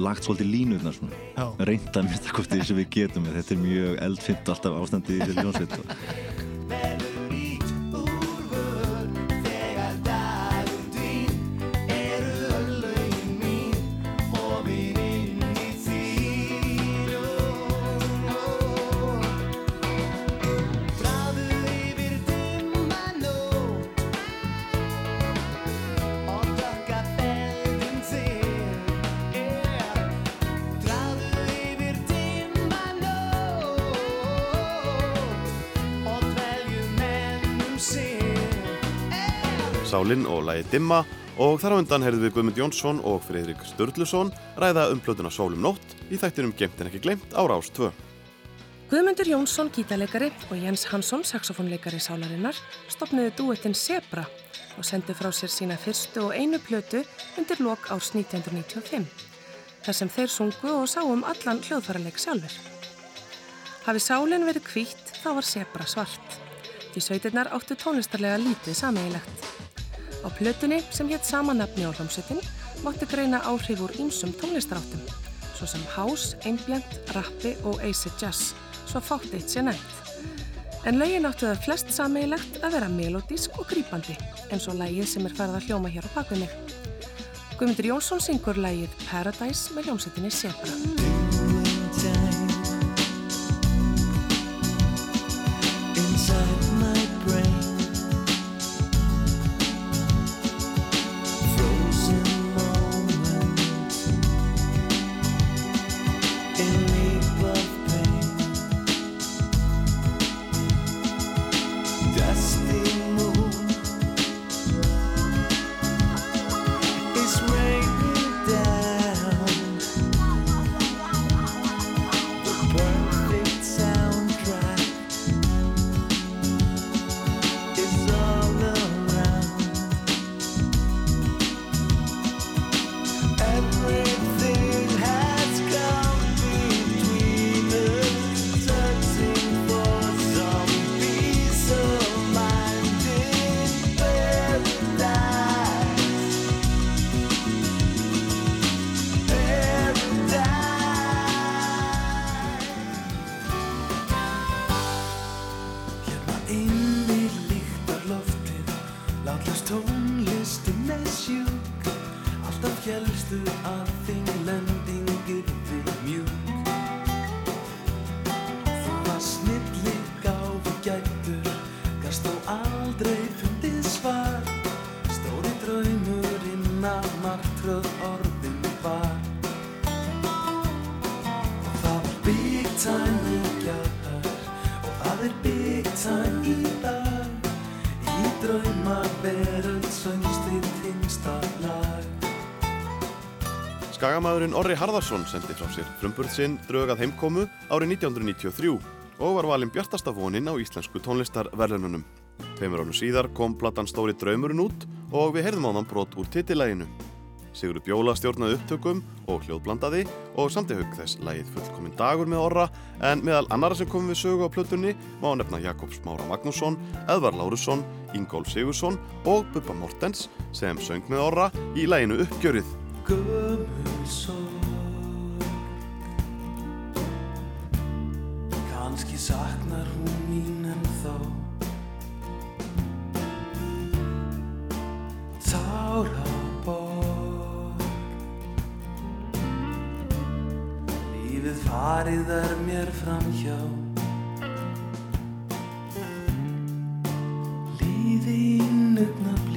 lagt svolítið línurnar svona reynda að mista hvort því sem við getum þetta er mjög eldfimt alltaf ástandi í þessu ljónsveit Sálin og lagi Dimma og þar á undan heyrðum við Guðmund Jónsson og Friðrik Sturluson ræða um plötuna Sólum nótt í þættinum Gemt en ekki glemt á Rás 2. Guðmundur Jónsson, gítarleikari og Jens Hansson, saxofónleikari sálarinnar, stopnuðu duettinn Zebra og sendu frá sér sína fyrstu og einu plötu undir lok árs 1995, þar sem þeir sungu og sáum allan hljóðfæraleik sjálfur. Hafi sálinn verið hvítt, þá var Zebra svart. Því sveitirnar áttu tónlistarlega lítið sameigilegt. Á plötunni, sem hétt sama nafni á hljómsveitin, mátti greina áhrif úr ýmsum tónlistaráttum, svo sem house, ambient, rappi og acid jazz, svo fátt eitt sé nefnt. En lögin áttu það flest sameigilegt að vera melodísk og grípandi, eins og lægið sem er farið að hljóma hér á bakvinni. Guðmundur Jónsson syngur lægið Paradise með hljómsveitinni Zebra. Skagamæðurinn Orri Harðarsson sendi frá sér frumburð sinn drögað heimkomu árið 1993 og var valinn bjartasta vonin á íslensku tónlistarverðununum. Tveimur ánum síðar kom platan Stóri draumurinn út og við heyrðum á þann brot úr titillæginu. Sigurður Bjóla stjórnaði upptökum og hljóðblandaði og samti hug þess lægið fullkominn dagur með Orra en meðal annara sem komum við sögu á plötunni má nefna Jakobs Mára Magnússon, Eðvar Lárusson, Ingólf Sigursson og Bubba Mortens sem söng með Orra í læginu Uppgjörið. Gömul sorg. Kanski saknar hún mín en þá Táraborg. Lífið farið er mér framhjá. Líði í nugnablík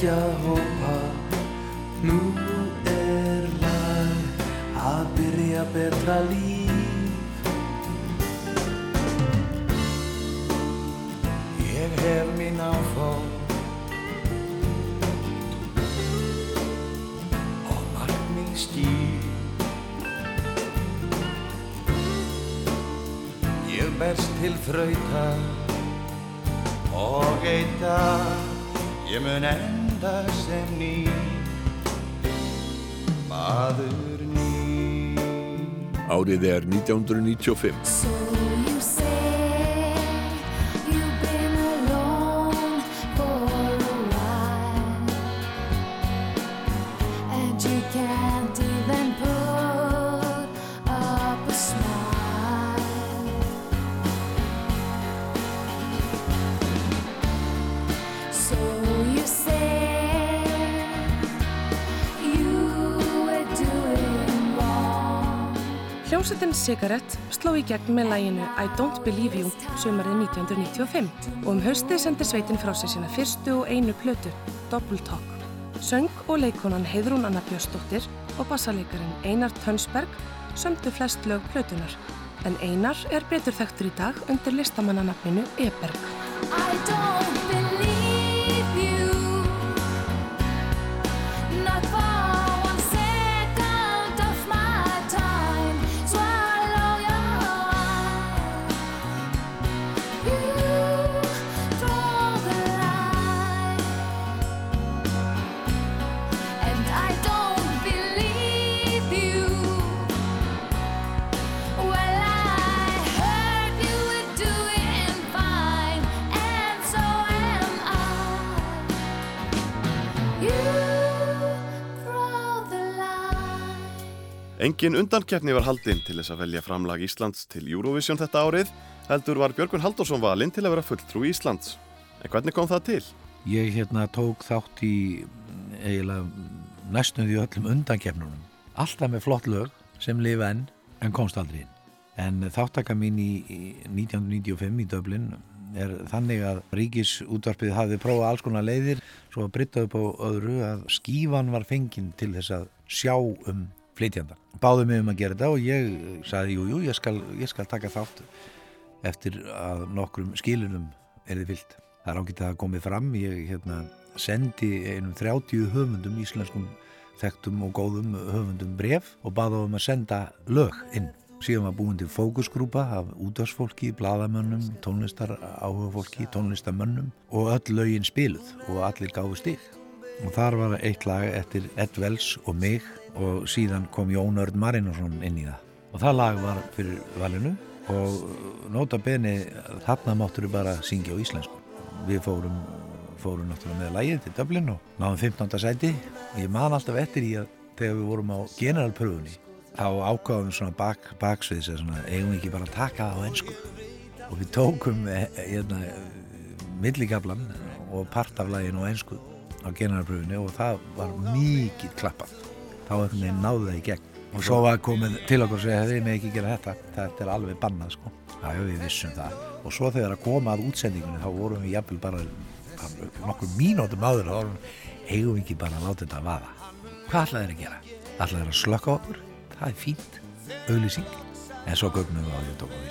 dugar ekki enda sem ný maður ný Árið er 1995. Cigarette sló í gegn með læginu I Don't Believe You sumarið 1995 og um haustið sendi sveitin frá sér sína fyrstu og einu plötu, Double Talk. Söng og leikonan Heiðrún Anna Björnsdóttir og bassaleikarin Einar Tönsberg sömdu flest lög plötunar en Einar er betur þekktur í dag undir listamannanafninu Eberg. Engin undankeppni var haldinn til þess að velja framlag Íslands til Eurovision þetta árið, heldur var Björgun Halldórsson valinn til að vera fulltrú Íslands. En hvernig kom það til? Ég hérna tók þátt í eiginlega næstum því öllum undankefnunum. Alltaf með flott lög sem lifa enn en komst aldrei inn. En þáttaka mín í, í 1995 í Dublin er þannig að ríkisútvarpið hafði prófað alls konar leiðir svo að brytta upp á öðru að skífan var fenginn til þess að sjá um flytjanda. Báðu mig um að gera þetta og ég sagði jú, jú, ég ég skal taka þátt eftir að nokkrum skilunum er þið fyllt. Það er ágætt að komið fram, ég hérna, sendi einum 30 höfundum, íslenskum þekktum og góðum höfundum bref og baða um að senda lög inn. Síðan var búin til fókusgrúpa af útvarsfólki, bladamönnum, tónlistar áhugafólki, tónlistamönnum og öll lögin spiluð og allir gáðu stig. Og þar var eitt lag eftir Ed Wells og mig og síðan kom Jón Örn Marinarsson inn í það. Og það lag var fyrir valinu og nota beni þarna máttur við bara syngja á íslensku. Við fórum, fórum náttúrulega með lagið til Dublin og náðum 15. sæti og ég man alltaf eftir í að þegar við vorum á generalpröfunni þá ákváðum svona bak, baksviðs að svona, eigum við ekki bara að taka það á ennsku og við tókum eh, hérna, milligablan og part af laginu á ennsku á generalpröfunni og það var mikið klappað þá einhvern veginn náðu það í gegn. Og svo var komið til okkur og segja þið með ekki gera þetta. Þetta er alveg bannað sko. Það hefur við vissum það. Og svo þegar að koma að útsendingunni þá vorum við jafnvel bara nokkur mínútum áður þá vorum við eigum við ekki bara að láta þetta vaða? Hvað ætlaði þeir að gera? ætlaði þeir að slökka okkur? það er fínt, auðlýsing en svo gögnum við á því að tóka því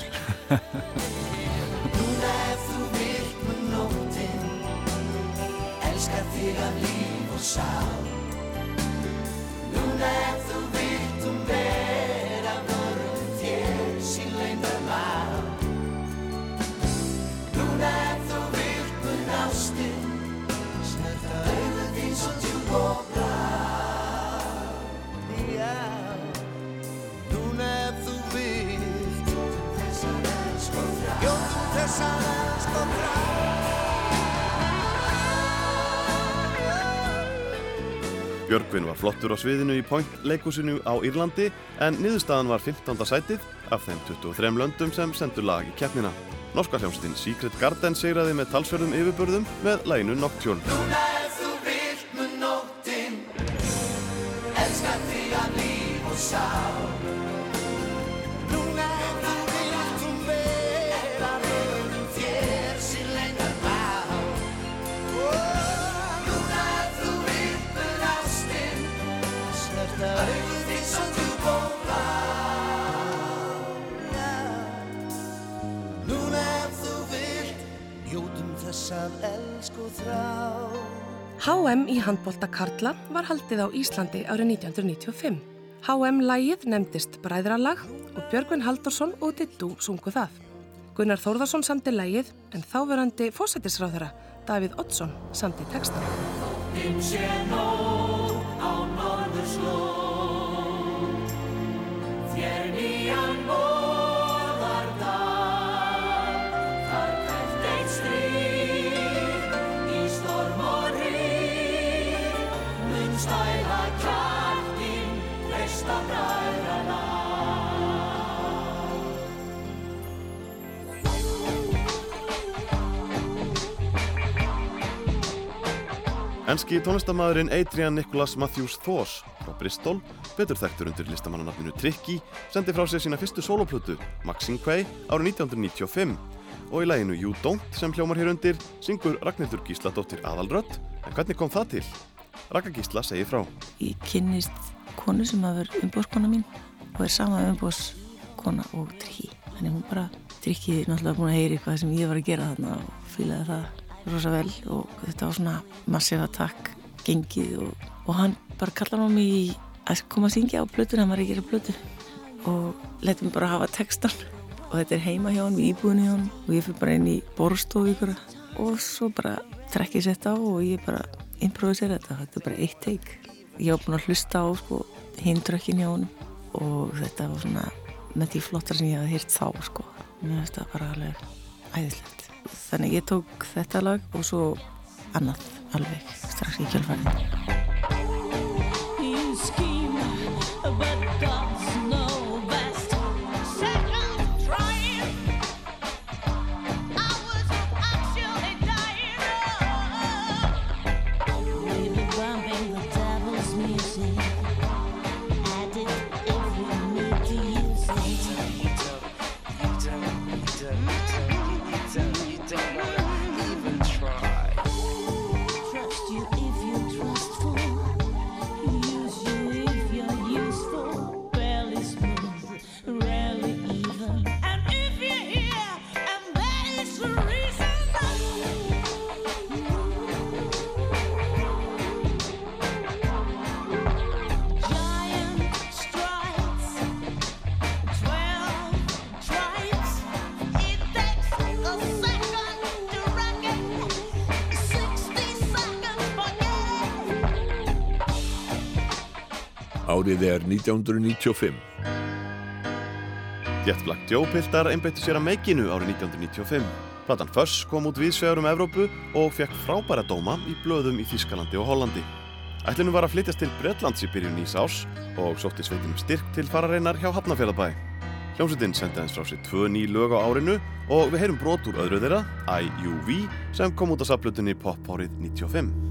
Núna ef þú vilt með Björgvin var flottur á sviðinu í Point leikúsinu á Írlandi en niðurstaðan var 15. sætið af þeim 23 löndum sem sendur lag í keppnina. Norska hljómsveitin Secret Garden sigraði með talsverðum yfirbörðum með læginu Nocturne. Núna ef þú vilt með nóttin Elskar þig af líf og sál HM í handbólta Karla var haldið á Íslandi árið 1995. HM-lægið nefndist Bræðralag og Björgvin Haldursson og Dittu sungu það. Gunnar Þórðarsson samti lægið en þáverandi fósættisráðara Davíð Oddsson samti textan. Þér nýjan móðar stæla kjartin Treysta bræðrana. Enski tónlistamæðurinn Adrian Nicholas Matthews Thors frá Bristol, betur þekktur undir listamannanafninu Tricky, sendi frá sér sína fyrstu soloplötu, Maxine Quay, árið 1995 og í læginu You Don't sem hljómar hér undir syngur Ragnhildur Gísladóttir aðalrödd, en hvernig kom það til? Raka Gísla segir frá. Ég kynnist konu sem að vera umbóðskona mín og er sama umbóðskona og Trikki. Þannig hún bara, Trikki er náttúrulega búin að heyri eitthvað sem ég var að gera þarna og fýlaði það rosa vel og þetta var svona massíf attack gengið og, og hann bara kallaði á mig að koma að syngja á blötun, hann var ekki að gera blötu og leti mig bara hafa textan og þetta er heima hjá hann, íbúinu hjá hann og ég fyrir bara inn í borstofu ykkur og svo bara trekkið sett á og ég bara improvisera þetta, þetta er bara eitt teik ég var búin að hlusta á sko, hindrökkin hjá hann og þetta var svona með því flottar sem ég hafði hýrt þá sko. mér finnst það bara alveg æðislegt. Þannig ég tók þetta lag og svo annað alveg strax í kjölfarið Árið er 1995. Jet Black Joe piltar einbeittu sér að meikinu árið 1995. Platan Fuss kom út viðsvegar um Evrópu og fekk frábæra dóma í blöðum í Þískalandi og Hollandi. Ætlunum var að flytjast til Bretlands í byrjun nýs ás og sótti sveitinum styrk til farareinar hjá Hafnafjörðabæ. Hljómsveitin sendi aðeins frá sér tvö ný lög á árinu og við heyrum brot úr öðru þeirra, IUV, sem kom út á saplutinni Pop árið 95.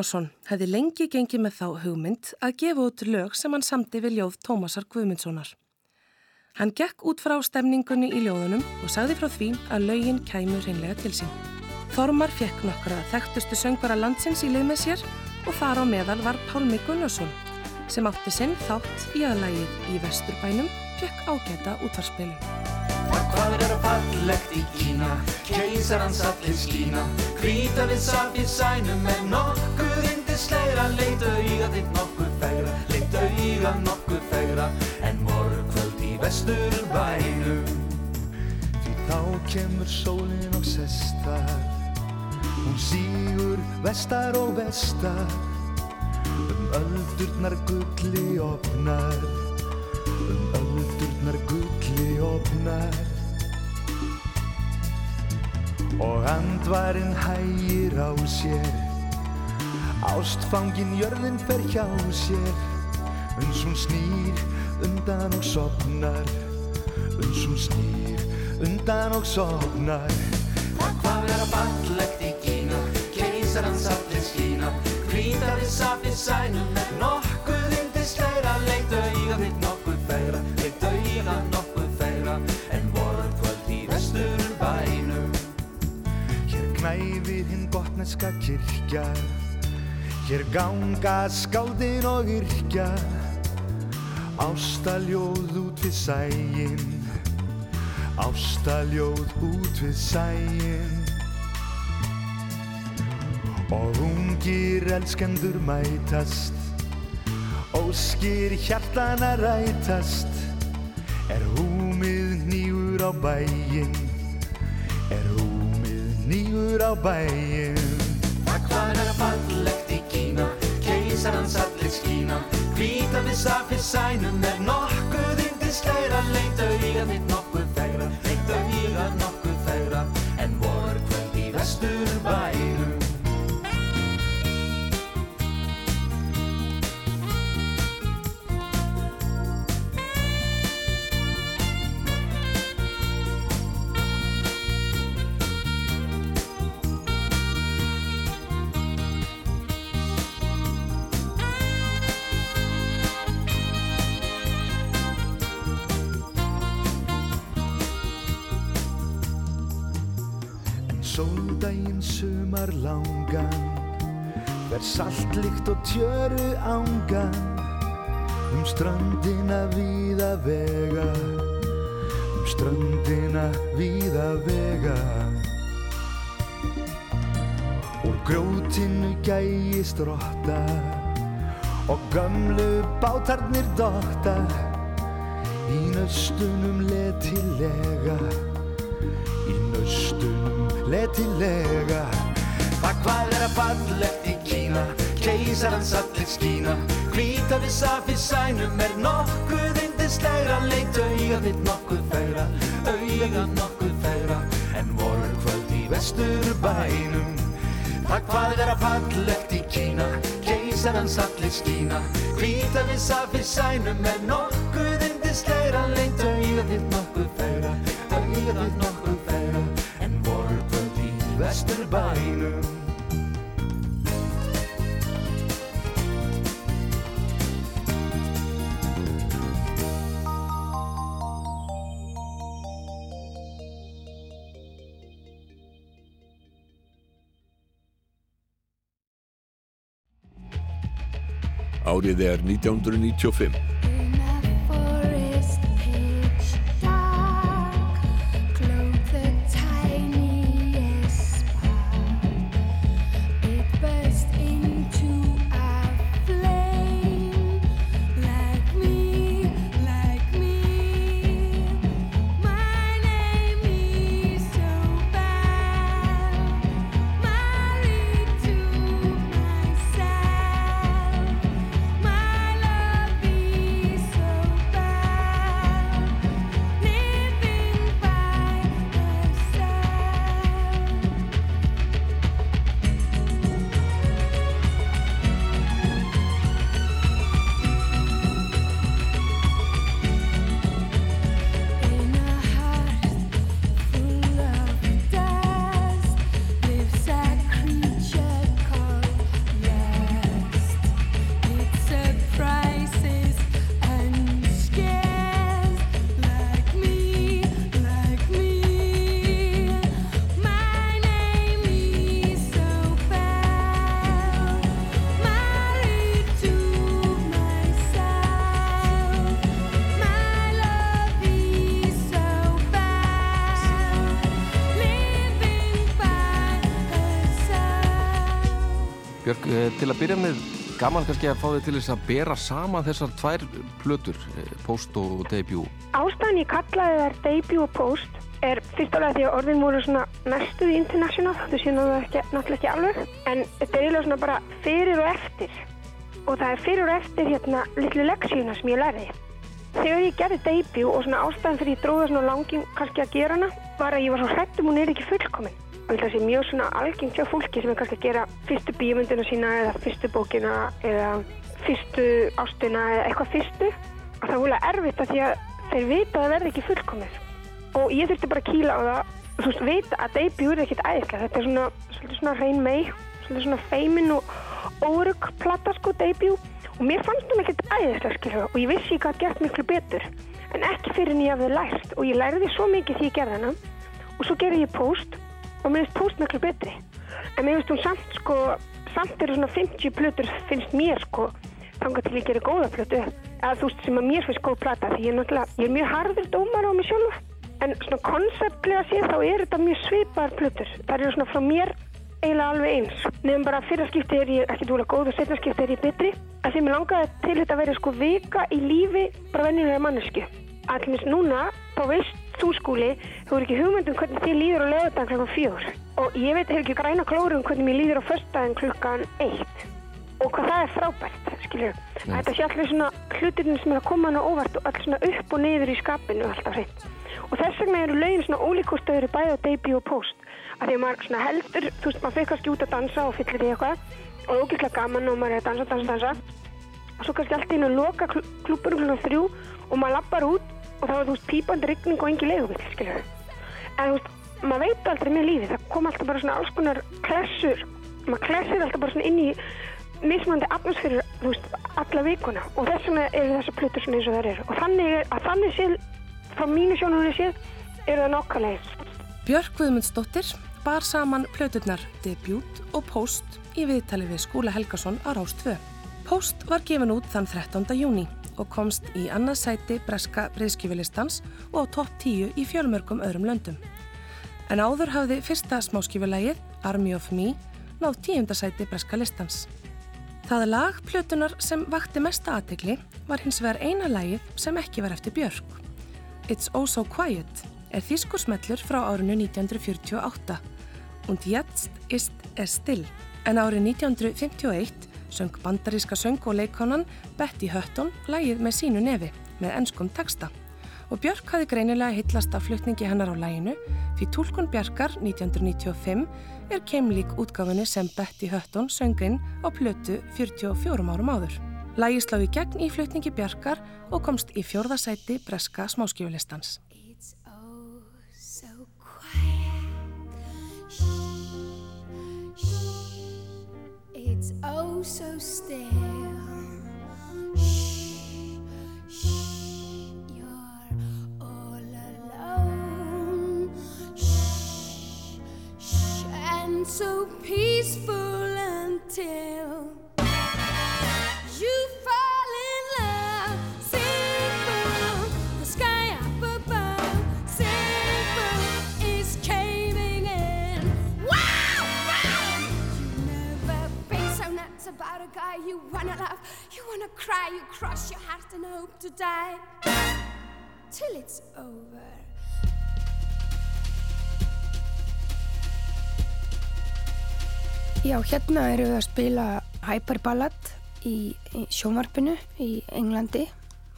Ingimarsson hefði lengi gengið með þá hugmynd að gefa út lög sem hann samti við ljóð Tómasar Guðmundssonar. Hann gekk út frá stemningunni í ljóðunum og sagði frá því að lögin kæmu reynlega til sín. Þormar fekk nokkra þekktustu söngvara landsins í lið með sér og þar á meðal var Pálmi Gunnarsson sem átti sinn þátt í aðlægið í Vesturbænum fekk ágæta útvarspilum. Hvað er að fallegt í Kína? Keisarans allir skína. Hvíta við safið sænum En nokkuð indislegra Leit auga þitt nokkuð fegra. Leit auga nokkuð fegra. En morgvöld í vestur bænum Því þá kemur sólin og sestar. Hún sígur vestar og vestar. Um öldurnar gulli opnar opnar. Og andvarinn hægir á sér. Ástfangin jörðin fer hjá sér. Uns hún snýr undan og sopnar Uns hún snýr undan og sopnar Það hvað vera fallegt í Kína? Keisarans allir skína. Hvíta við safi sænum. Nokkuð yndisleira Leit auga þitt nokkuð botneska kirkja. Hér ganga skáldin og yrkja. Ástaljóð út við sægin Ástaljóð út við sægin Og ungir elskendur mætast. Óskir hjartana rætast. Er húmið nýgur á Er nýgur á bæinn Það hvað vera fallegt í Kína? Keisarans allir skína. Hvíta við safi sænum Er nokkuð yndisleira Leit auga þitt nokkuð Ver saltlikt og tjöru ángan Um ströndina víða vega Um ströndina víða vega. Úr grjótinu gægist rotta Og gömlu bátarnir dotta Í nöstunum letilega Í nöstunum letilega. Það hvað vera fallegt í Kína Keisarans allir skína. Hvíta við safi sænum Er nokkuð yndislegra Leit auga þitt nokkuð fegra Auga nokkuð fegra En voru kvöld í vestur bænum Það hvað vera fallegt í Kína. Keisarans allir skína Hvíta við safi sænum Er nokkuð yndislegra Leit auga þitt nokkuð fegra Auga nokkuð fegra En voru kvöld í vestur bænum Árið er 1995. gaman kannski að fá þig til þess að bera saman þessar tvær plötur, eh, Post og Debut. Ástæðan ég kallaði þær debut og post er fyrst álega því að orðin voru svona næstuði international, þú séu náttúrulega ekki, alveg, en þetta er eiginlega svona bara fyrir og eftir. Og það er fyrir og eftir hérna litlu leksíuna sem ég lærði. Þegar ég gerði debut og svona ástæðan fyrir ég dróða svona langin kannski að gera hana, var að ég var svo hrættum hún er ekki fullkomin. Og að það sé mjög svona algengt hjá fólki sem er kannski að gera fyrstu bíomundina sína eða fyrstu bókina eða fyrstu ástina eða eitthvað fyrstu. Og það er húlega erfitt að því að þeir vita að það verði ekki fullkomið. Og ég þurfti bara að kýla á það, þú veist, vita að debut er ekkert æðislega. Þetta er svona, svolítið svona reyn mei, svolítið svona feimin og órug platta sko debut. Og mér fannst hún ekkert æðislega, skilja, og ég vissi ég gæti gert miklu betur. En ekki fyrir en ég hafði lært. Og ég lærði svo mikið því ég gerði hana. Og svo gerði ég post og mér finnst post miklu betri. En mér finnst hún samt sko, samt eru svona 50 plötur finnst mér sko, þangað til ég gerir góða plötu. Eða þú veist sem að mér finnst góð plata því ég er náttúrulega, ég er mjög harður dómar á mig sjálfa. En svona konseptlega séð þá er þetta mjög svipaðar plötur. Það eru svona frá mér eiginlega alveg eins. Nefnum bara að fyrra skipti er ég ekki dúlega góð og setna skipti er ég betri. Að því mér langaði til þetta að vera sko vika í lífi bara venjulega mannesku. Allmis núna, þá veist þú skúli, þú er ekki hugmyndum hvernig þið líður á lögadagn klokkan fjór. Og ég veit hefur ekki græna klórum hvernig mér líður á föstudaginn klukkan eitt. Og hvað það er frábært, skilju. Þetta sé allir svona hlutirinn sem er að koma hana óvart og allir svona upp og niður í skapinu alltaf hreint. Og þess vegna eru lögin svona ólíkustöður í bæði á debut og post. Af því að maður svona heldur, þú veist, maður fyrir kannski út að dansa og fyllir í eitthvað og er ógeðslega gaman og maður er að dansa, dansa, dansa. Og svo kannski allt í einu loka kl klúburum klukkan þrjú og maður lappar út og þá er þú veist pípandi rigning og engi leigubill, skilju. En þú veist, maður veit aldrei með lífi, það kom alltaf bara svona alls konar klessur, maður klessir alltaf bara svona inn í mismandi atmosfýrur, þú veist, alla vikuna og þess vegna eru þessar plötur svona eins og þær eru. Og þannig, að þannig séð, frá mínu sjónunni séð, eru það nokkalegir. Björk Guðmundsdóttir bar saman plöturnar Debut og Post í viðtali við Skúla Helgason á Rás 2. Post var gefin út þann 13. júni og komst í annað sæti breska breyðskjöfulistans og á topp 10 í fjölmörgum öðrum löndum. En áður hafði fyrsta smáskjöfulægið, Army of Me, náð tíunda sæti breska listans. Það lag plötunar sem vakti mesta aðtegli var hins vegar eina lagið sem ekki var eftir Björk. It's Oh So Quiet er þýskursmellur frá árinu 1948 und jetzt ist er still. En árið 1951 söng bandaríska söng og leikonan Betty Hutton lagið með sínu nefi með ennskum texta. Og Björk hafi greinilega hillast af flutningi hennar á læginu því tólkun Bjarkar 1995 er keimlík útgáfinni sem Betty Hutton sönginn á plötu 44 árum áður. Lægi slá í gegn í flutningi Bjarkar og komst í fjórðasæti breska smáskjöfulistans. It's oh so still. Shh, shh. You're all alone. Shh, shh. And so peaceful until you fall wanna love. You wanna cry, you cross your heart and hope to die till it's over. Já, hérna eru við að spila Hyperballad í, í sjónvarpinu í Englandi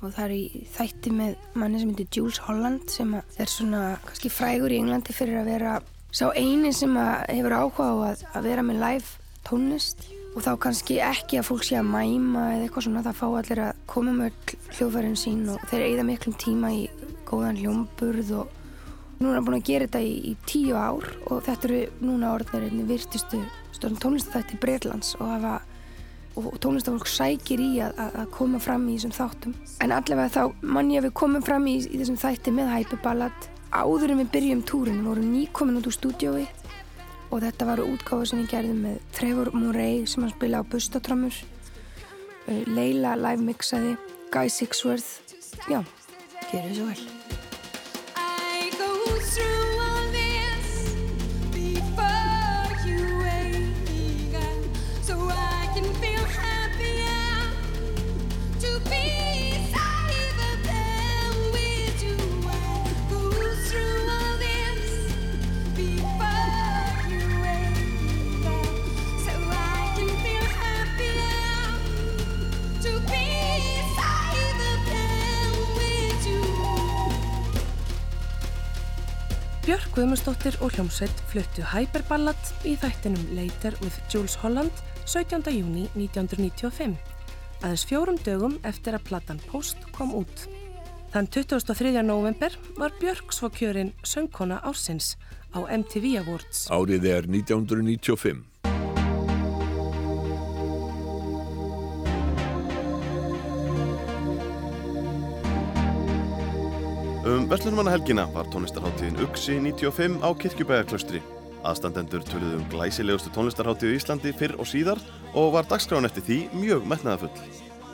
og það er í þætti með manni sem heitir Jules Holland sem er svona kannski frægur í Englandi fyrir að vera sá eini sem hefur áhuga á að, að vera með live tónlist og þá kannski ekki að fólk sé að mæma eða eitthvað svona, það fá allir að koma með hljóðfærin sín og þeir eigða miklum tíma í góðan hljómburð og nú er búin að gera þetta í, í tíu ár og þetta eru núna orðnir einni virtustu stóðum tónlistafætti Breitlands og hafa og tónlistafólk sækir í að, að, koma fram í þessum þáttum. En allavega þá mann ég að við komum fram í, í þessum þætti með Hyperballad. Áður en við byrjum túrin, við vorum nýkomin út úr stúdiói og þetta var útgáfa sem ég gerði með Trevor Murray sem hann spila á bustatrömmur uh, Leila live mixaði Guy Sixworth já, gerðu svo vel Guðmundsdóttir og hljómsveit fluttu Hyperballad í þættinum Later with Jules Holland 17. júni 1995, aðeins fjórum dögum eftir að platan Post kom út. Þann 23. november var Björk svo kjörinn söngkona ársins á MTV Awards. Árið er 1995. Um Vestlunmannahelgina var tónlistarháttíðin Uxi 95 á Kirkjubæðarklaustri. Aðstandendur töluðu um glæsilegustu tónlistarháttíðu í Íslandi fyrr og síðar og var dagskráin eftir því mjög metnaðafull.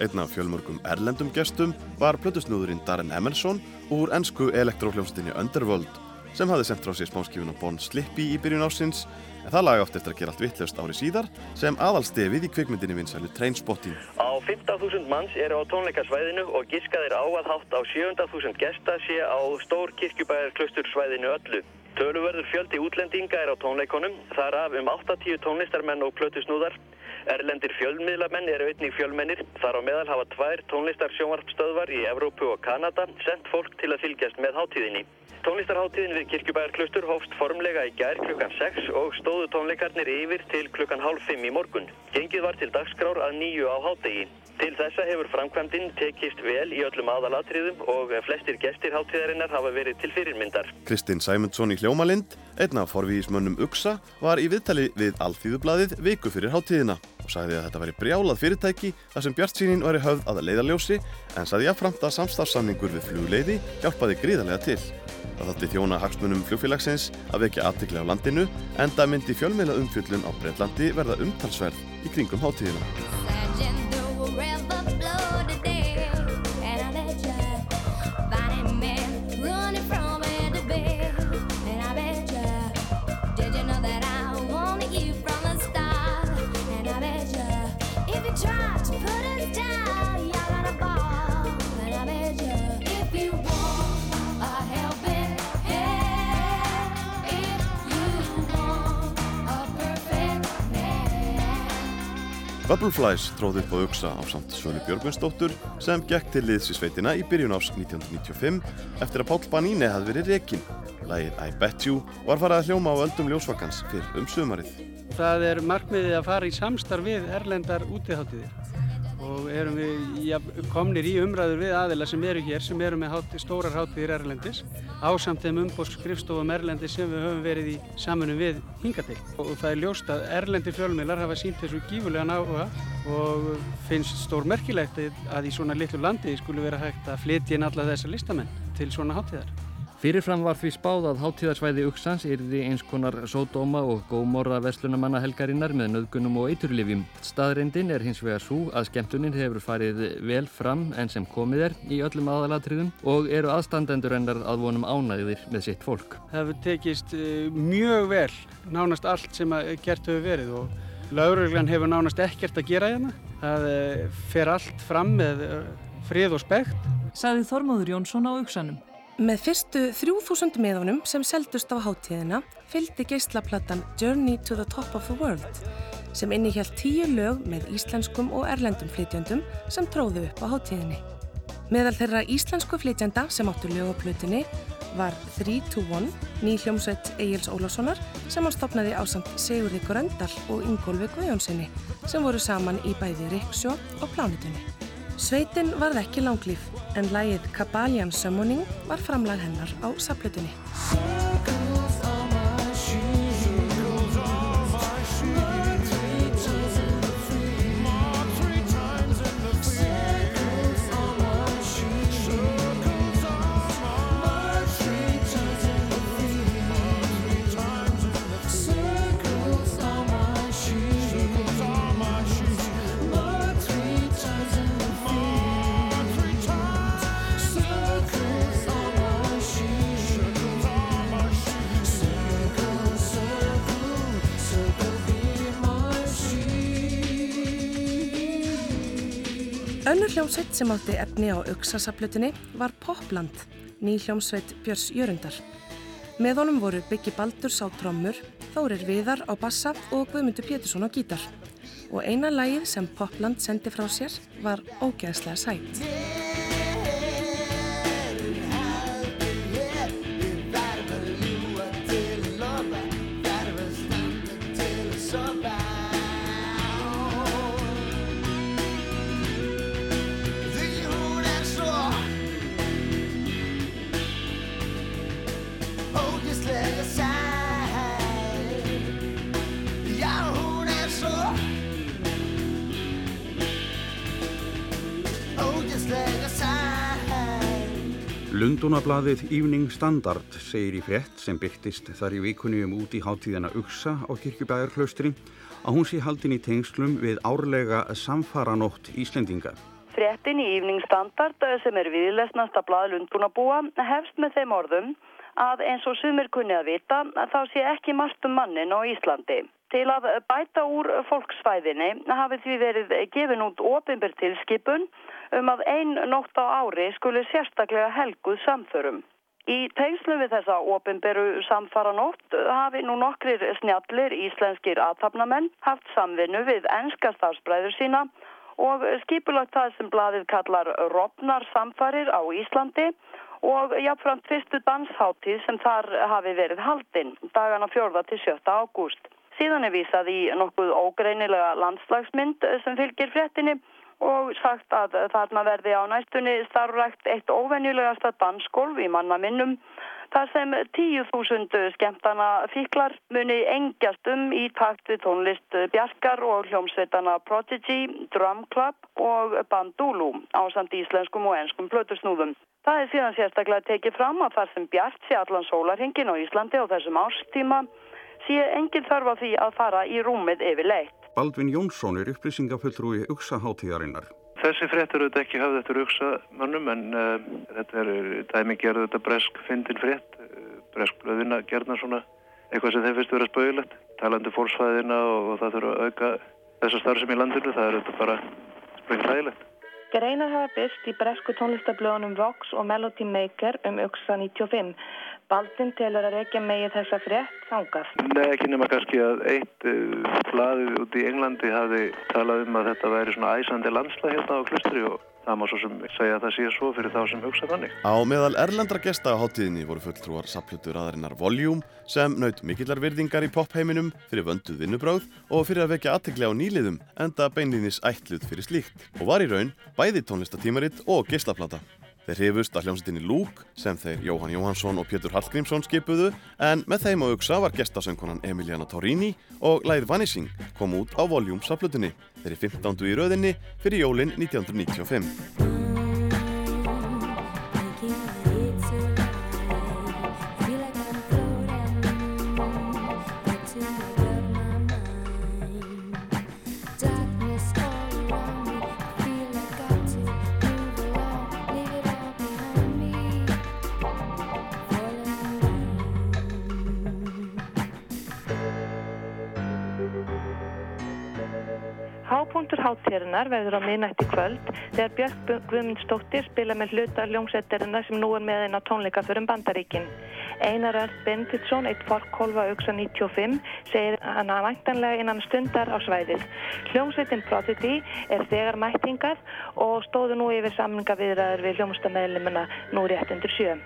Einn af fjölmörgum erlendum gestum var plötusnúðurinn Darren Emerson úr ennsku elektróhljómsdynni Underworld sem hafði sendt frá sér smáskifun og Bon Slippy í byrjun ásins en það lag átt eftir að gera allt vittlust ári síðar sem aðalstefið í kvikmyndinni vinsælu Trainspotting. Á 15.000 manns eru á tónleikasvæðinu og giskaðir á að hátt á 700.000 gesta sé á stór kirkjubæðar klustursvæðinu öllu. Töluverður fjöldi útlendinga er á tónleikonum, þar af um 80 tónlistarmenn og plötusnúðar. Erlendir fjölmiðlamenn eru einnig fjölmennir, þar á meðal hafa tvær tónlistarsjónvarpstöðvar í Evrópu og Kanada sendt fólk til að fylgjast með hátíðinni. Tónlistarháttíðin við Kirkjubæðarklustur hófst formlega í gær klukkan 6 og stóðu tónleikarnir yfir til klukkan hálf 5 í morgun. Gengið var til dagskrár að nýju á hátegi. Til þessa hefur framkvæmdinn tekist vel í öllum aðalatriðum og flestir gestir háttíðarinnar hafa verið til fyrirmyndar. Hljómalind, einn af forvíðismönnum UXA, var í viðtali við Alþýðublaðið viku fyrir háttíðina og sagði að þetta væri brjálað fyrirtæki þar sem Bjartsýnin væri höfð að leiðarljósi en sagði jafnframt að samstarfsamningur við flugleiði hjálpaði gríðarlega til. Það þátti þjóna hagsmunum flugfélagsins að vekja aðtikli á landinu en það myndi fjölmeila umfjöllun á Breitlandi verða umtalsverð í kringum háttíðina. Bubbleflies tróði upp á auksa á samt Svölu Björgvinsdóttur sem gekk til liðs í sveitina í byrjun ás 1995 eftir að Páll Baníne hafði verið rekin. Lægið I Bet You var farið að hljóma á öldum ljósvakans fyrr um sumarið. Það er markmiðið að fara í samstarf við erlendar útiháttiðir og erum við ja, komnir í umræður við aðila sem eru hér sem eru með hátti, stórar háttiðir erlendis ásamt þeim umbóðskrifstofum erlendis sem við höfum verið í samanum við hingatil og það er ljóst að erlendi fjölmiðlar hafa sínt þessu gífulegan áhuga og finnst stór merkilegt að í svona litlu landi skulle vera hægt að flytja inn alla þessa listamenn til svona háttiðar. Fyrirfram var því spáð að hátíðarsvæði Uxans yrði eins konar sódóma og gómorra verslunamanna helgarinnar með nöðgunum og eiturlifjum. Staðreindin er hins vegar svo að skemmtunin hefur farið vel fram enn sem komið er í öllum aðalatriðum og eru aðstandendur ennar að vonum ánæðir með sitt fólk. Það hefur tekist mjög vel nánast allt sem gert hefur verið og lauruglan hefur nánast ekkert að gera hérna. Það fer allt fram með frið og spekt. Saði Þormóður Jónsson á Uxanum. Með fyrstu 3000 miðunum sem seldust á háttíðina fylgdi geislaplattan Journey to the Top of the World sem innihjalt tíu lög með íslenskum og erlendum flytjöndum sem tróðu upp á háttíðinni. Meðal þeirra íslensku flytjanda sem áttu lög á plötunni var 3-2-1, ný hljómsveit Egil's Ólafssonar sem hann stopnaði ásamt Sigurði Gröndal og Ingólfi Guðjónssoni sem voru saman í bæði Riksjó og Plánutunni. Sveitin varð ekki langlýf en lægið Kabaljan Summoning var framlag hennar á saplutunni. Hljómsveit sem átti efni á auksasaplutinni var Popland, ný hljómsveit Björns Jörundar. Með honum voru Byggi Baldurs á trommur, Þórir Viðar á bassa og Guðmundur Pétursson á gítar. Og eina lagið sem Popland sendi frá sér var ógeðslega sætt. Lundunablaðið Evening Standard segir í frétt sem byrtist þar í vikunni um út í hátíðina Uxa á kirkjubæðarklaustri að hún sé haldin í tengslum við árlega samfaranótt Íslendinga. Fréttin í Evening Standard sem er viðlesnasta blað Lundunabúa hefst með þeim orðum að eins og sumir kunni að vita þá sé ekki margt um mannin á Íslandi. Til að bæta úr fólksfæðinni hafi því verið gefin út ofinbyr tilskipun um að ein nótt á ári skuli sérstaklega helguð samförum. Í tengslu við þessa ofinberu samfara nótt hafi nú nokkrir snjallir íslenskir aðtapnamenn haft samvinnu við enska starfsbræður sína og skipulagt það sem blaðið kallar Robnar samfarir á Íslandi og jáfnframt fyrstu dansháttíð sem þar hafi verið haldinn dagana 4. til 7. ágúst. Síðan er vísað í nokkuð ógreinilega landslagsmynd sem fylgir fréttinni og sagt að þarna verði á næstunni starfrækt eitt óvenjulegasta dansgolf í manna minnum þar sem 10.000 skemmtana fíklar muni engjast um í takt við tónlist Bjarkar og hljómsveitana Prodigy, Drum Club og Bandulu á samt íslenskum og enskum plötusnúðum. Það er síðan sérstaklega tekið fram að þar sem Bjart sé allan sólarhingin á Íslandi á þessum árstíma sé engin þarf á því að fara í rúmið yfir leitt. Baldvin Jónsson er upplýsingafulltrúi Uxa-háttíðarinnar. Þessi frétt eru þetta ekki hafði eftir Uxa mönnum en uh, þetta er dæmi gerðu þetta bresk fyndin frétt, uh, bresk blöðina gerðna svona eitthvað sem þeim finnst vera spauðilegt, talandi fólksfæðina og, og það þurfa að auka þessa starfsem í landinu, það er þetta bara sprengt hægilegt. Greinar hafa byrst í bresku tónlistablöðunum Vox og Melody Maker um Uxa 95. Baldin telur að reykja megið þessa frétt þangað. Nei, ekki nema kannski að eitt uh, blaðið út í Englandi hafi talað um að þetta væri svona æsandi landsla hérna á klustri og það má svo sem segja að það sé svo fyrir þá sem hugsa þannig. Á meðal erlendra gesta á hátíðinni voru fulltrúar saplutur aðarinnar Voljúm sem naut mikillar virðingar í popheiminum fyrir vönduð vinnubráð og fyrir að vekja aðtegli á nýliðum enda beinlinis ætluð fyrir slíkt og var í raun bæði tónlistatímaritt og geislaplata. Þeir hrifust að hljómsveitinni Lúk sem þeir Jóhann Jóhansson og Pétur Hallgrímsson skipuðu en með þeim á auksa var gestasöngkonan Emiliana Torrini og Læð Vanishing kom út á Voljúm saplutinni. Þeir er 15. í rauðinni fyrir jólinn 1995. Hápunktur hátíðarinnar verður á miðnætti kvöld þegar Björk Guðmundsdóttir spila með hluta hljómsveitarinnar sem nú er með einn á tónleika fyrir Bandaríkin. Einar Ernst Benditsson, eitt forkólfa auksa 95, segir hann að væntanlega innan stundar á svæðið. Hljómsveitin Prodigy er þegar mættingað og stóðu nú yfir samlinga viðræður við hljómsdameðlimuna nú rétt undir sjö.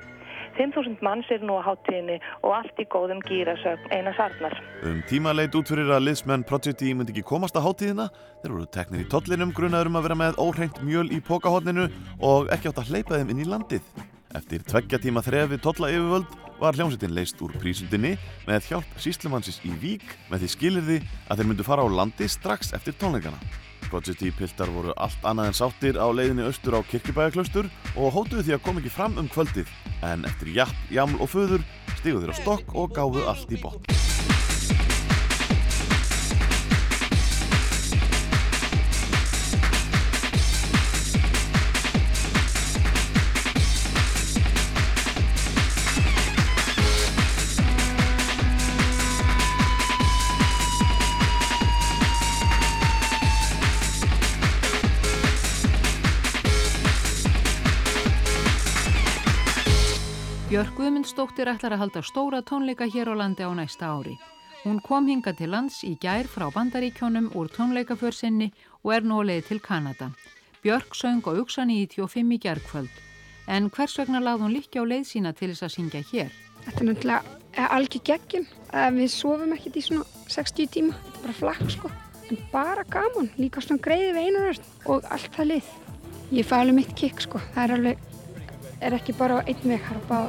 5.000 manns er nú á háttíðinni og allt í góðum gýrasögn Einar Sarnar. Um tíma leit út fyrir að liðsmenn Prodigy myndi ekki komast að háttíðina. Þeir voru teknir í tollinum, grunaður um að vera með óhreint mjöl í pokahotninu og ekki átt að hleypa þeim inn í landið. Eftir tveggja tíma þrefi tolla yfirvöld var hljómsveitin leist úr prísundinni með hjálp síslumannsins í Vík með því skilirði að þeir myndu fara á landi strax eftir tónleikana. Prodigy piltar voru allt annað en sáttir á leiðinni austur á kirkjubæðaklaustur og hótuðu því að koma ekki fram um kvöldið en eftir japp, jaml og föður stígu þeir á stokk og gáðu allt í botn. Björk Guðmundsdóttir ætlar að halda stóra tónleika hér á landi á næsta ári. Hún kom hinga til lands í gær frá bandaríkjónum úr tónleikaförsinni og er nú leið til Kanada. Björk söng á Uxa 95 í gærkvöld. En hvers vegna lagði hún líkja á leið sína til þess að syngja hér? Þetta er náttúrulega algjör geggjum að við sofum ekkert í svona 60 tíma. Þetta er bara flakk sko. En bara gaman, líka svona greiði einarast og allt það lið. Ég fæ alveg mitt kikk sko. Það er alveg er ekki bara á einn veg, það er bara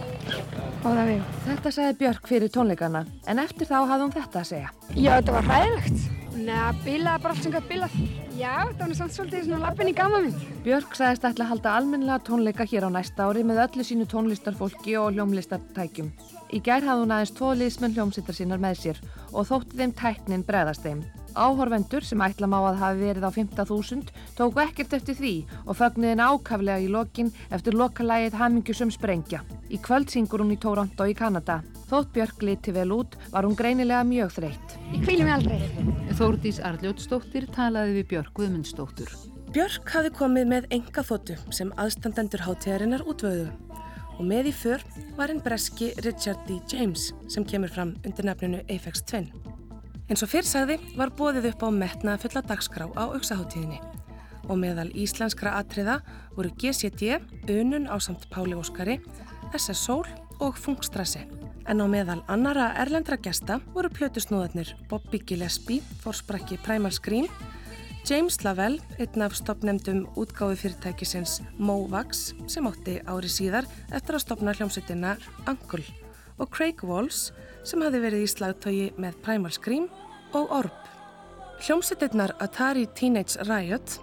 á það veg. Þetta sagði Björk fyrir tónleikana, en eftir þá hafði hún þetta að segja. Já, þetta var hræðilegt. Nei, bilaði bara allt sem gætt bilað. Já, það var samt svolítið svona lappin í gamma minn. Björk sagðist ætla að halda almennilega tónleika hér á næsta ári með öllu sínu tónlistarfólki og hljómlistartækjum. Í gær hafði hún aðeins tvo liðsmenn hljómsittar sínar með sér og þótti þeim tæknin breðast þeim. Áhorvendur sem ætla má að hafi verið á 15.000 tóku ekkert eftir því og fögnuðin ákaflega í lokin eftir lokalægið Hamingjusum sprengja. Í kvöld syngur hún í Toronto í Kanada. Þótt Björk liti vel út var hún greinilega mjög þreytt. Ég kvíli mig aldrei. Þórdís Arljótsdóttir talaði við Björk Guðmundsdóttur. Björk hafi komið með enga þóttu sem aðstandendur hátæðarinnar útvöðu og með í för var einn breski Richard D. James sem kemur fram undir nafninu Apex 2. En svo fyrrsagði var bóðið upp á metnaða fulla dagskrá á auksaháttíðinni og meðal íslenskra atriða voru GCD, Unun á samt Páli Óskari, SS Sól og Funkstrassi. En á meðal annara erlendra gesta voru plötusnúðarnir Bobby Gillespie, Forsprakki Primal Scream, James Lavelle, einn af stopnemdum útgáðu fyrirtækisins Movax sem átti ári síðar eftir að stopna hljómsveitina Angul og Craig Walls, sem hafi verið í slagtögi með Primal Scream og Orb. Hljómsveitinnar Atari Teenage Riot,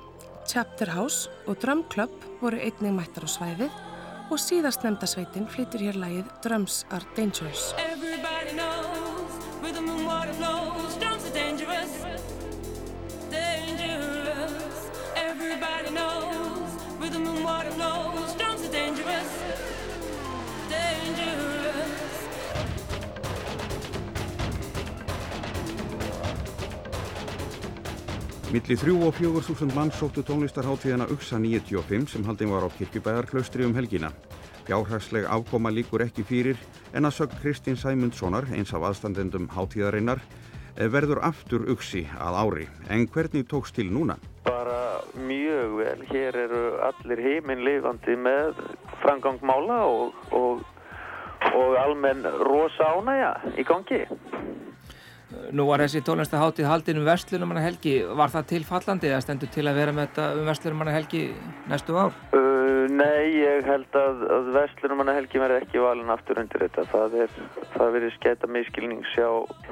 Chapter House og Drum Club voru einnig mættar á svæðið og síðast nefnda sveitin flytur hér lagið Drums Are Dangerous. Everybody Milli þrjú og fjögur þúsund mann sóttu tónlistarháttíðina UXA 95 sem haldin var á kirkjubæðarklaustri um helgina. Fjárhagsleg afkoma líkur ekki fyrir en að sögn Kristín Sæmundssonar, eins af aðstandendum háttíðarinnar, eh, verður aftur UXI að ári. En hvernig tókst til núna? Bara mjög vel. Hér eru allir heiminn lifandi með framgang mála og, og, og almenn rosa ánægja í gangi. Nú var þessi tónlistaháttið haldin um Vestlunumanna helgi. Var það tilfallandi eða stendur til að vera með þetta um Vestlunumanna helgi næstu ár? Uh, nei, ég held að, að Vestlunumanna helgi verði ekki valin aftur undir þetta. Það, er, það verið skæta miskilning sjá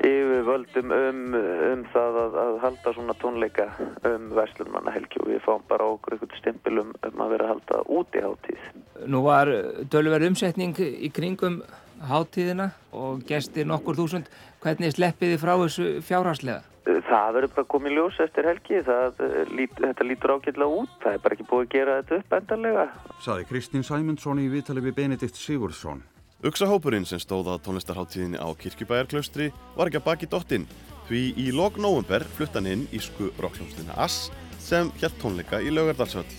yfirvöldum um, um það að, að halda svona tónleika um Vestlunumanna helgi og við fáum bara okkur eitthvað stimpil um, um að vera að halda úti hátíð. Nú var dölverð umsetning í kringum háttíðina og gestir nokkur þúsund. Hvernig sleppið þið frá þessu fjárhagslega? Það verður bara komið ljós eftir helgi. Það, eh, lít, þetta lítur ágætlega út. Það er bara ekki búið að gera þetta upp endanlega. Saði Kristín Sæmundsson í viðtali við Benedikt Sigurðsson. Uxahópurinn sem stóð að tónlistarháttíðinni á Kirkjubæjarklaustri var ekki að baki dottinn því í lok november fluttan inn ísku rockljómsdina Ass sem hjælt tónleika í Laugardalsvöll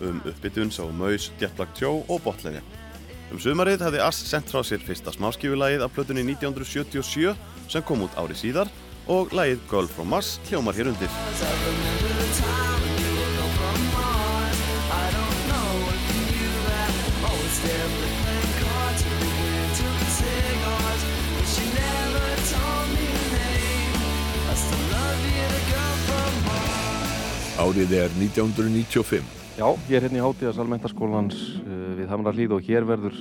um uppbytun sá Maus, Jetlag Tjó og Botleðja. Um sumarið hafði Ass sendt frá sér fyrsta smáskífulagið af plötunni 1977 sem kom út ári síðar og lagið Girl from Mars hljómar hér undir. Árið er 1995. Já, ég er hérna í Hátíðarsalmentaskólans uh, við Hamra hlýð og hér verður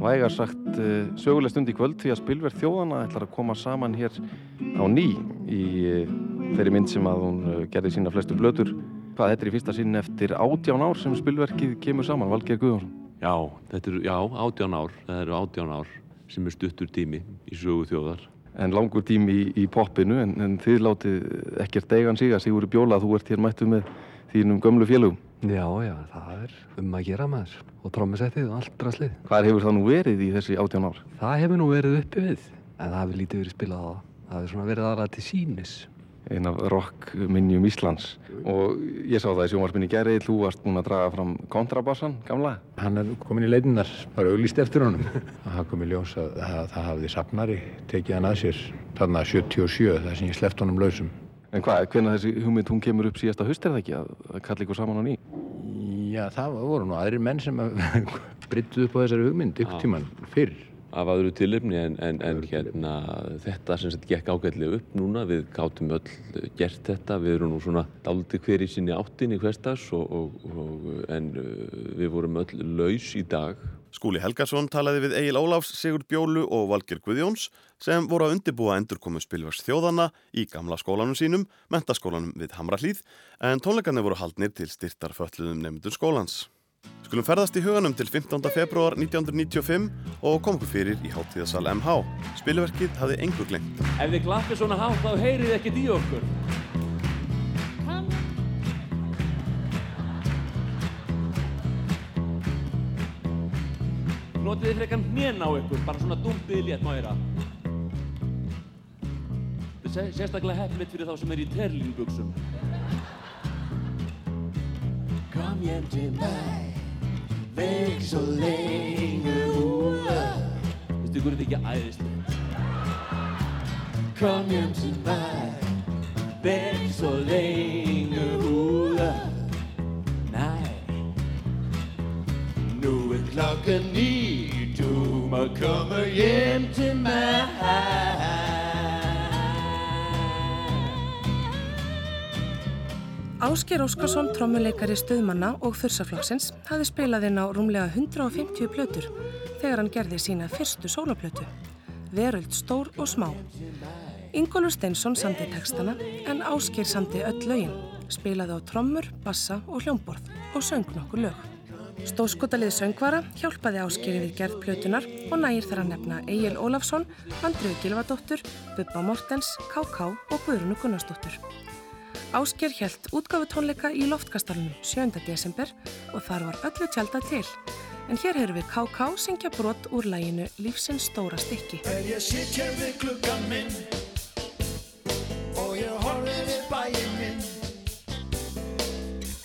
vægar sagt uh, söguleg stund í kvöld því að spilverð þjóðana ætlar að koma saman hér á ný í uh, þeirri mynd sem að hún uh, gerði sína flestu blötur. Hvað þetta er í fyrsta sinn eftir átján ár sem spilverkið kemur saman, Valgeir Guðjónsson? Já, þetta eru, já, átján ár. Það eru átján ár sem er stuttur tími í sögu þjóðar. En langur tími í, í poppinu en, en þið látið ekkert eigan sig að Sigurður Bjóla, þú ert hér mættu með þínum gömlu félögum. Já, já, það er um að gera maður og trómmusettið og allt draslið. Hvað hefur það nú verið í þessi átján ár? Það hefur nú verið uppi við, en það hefur lítið verið spilað á það. Það hefur svona verið aðra til sínis. Einn af rockminjum Íslands. Og ég sá það í sjónvarpinni gerðið, þú varst búinn að draga fram kontrabassan, gamla. Hann er komin í leitinnar, það er auglýst eftir honum. Það kom í ljós að það, það hafði safnari tekið hann að sér þarna 77, það sem ég sleft honum lausum. En hvað, hvernig þessi hugmynd hún kemur upp síðasta haust er það ekki að, að kalla ykkur saman á ný? Já, það voru nú aðrir menn sem bryttuð upp á þessari hugmynd ykkur tíman fyrr. Af öðru tilöfni en, en, en hérna, þetta sem sagt gekk ágætlega upp núna, við gátum öll gert þetta, við erum nú svona dálítið hver í sinni áttin í hverstags en uh, við vorum öll laus í dag. Skúli Helgason talaði við Egil Ólafs, Sigurd Bjólu og Valger Guðjóns sem voru að undirbúa endurkomu spilvers þjóðana í gamla skólanum sínum, mentaskólanum við Hamrallíð, en tónleikarnir voru haldnir til styrtar fölluðum nefndur skólans. Skulum ferðast í huganum til 15. februar 1995 og kom okkur fyrir í háttíðasal MH. Spilverkið hafði engur glengt. Ef þið klappir svona hátt þá heyrið ekkert í okkur. Notið þið frekar hnén á ykkur, bara svona dumpið létt má ég er sérstaklega hefnilegt fyrir þá sem er í terlínbuksum. Kom hjem til mig. Væk så længe ude. Veistu ykkur er det ekki æðislegt? Kom hjem til mig. Væk så længe ude. Nej. Nu er klokken ni. Du må komme hjem til mig. Ásker Óskarsson, trommuleikari stöðmanna og þursaflokksins, hafði spilað inn á rúmlega 150 plötur þegar hann gerði sína fyrstu sólaplötu, Veröld stór og smá. Ingólfur Steinsson samti textana en Ásker samti öll lögin, spilaði á trommur, bassa og hljómborð og söng nokkur lög. Stóðskotalið söngvara hjálpaði Áskeri við gerð plötunar og nægir þar að nefna Egil Ólafsson, Andrið Gilvadóttur, Bubba Mortens, K.K. og Guðrunu Gunnarsdóttur. Ásker hjælt útgáfutónleika í loftkastalunum 7. desember og þar var öllu tjálta til. En hér hefur við K.K. syngja brot úr læginu Lífsins stóra stykki. Er ég sitt hér við klukkan minn Og ég horfi við bæinn minn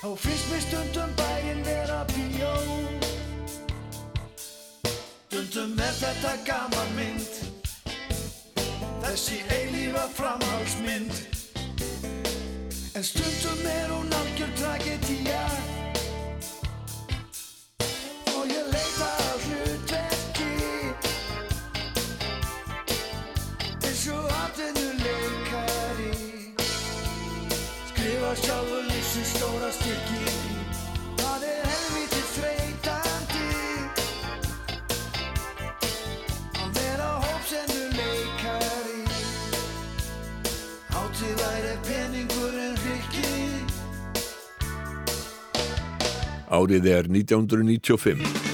Og finnst mér stundum bæinn vera bíó Stundum er þetta gaman mynd Þessi eilífa framhalsmynd En stundum er hún algjör tragedía. Og ég leita á hlutverki. Eins og atvinnuleikari. Skrifa sjálfur lífsins stóra styrki Árið er 1995.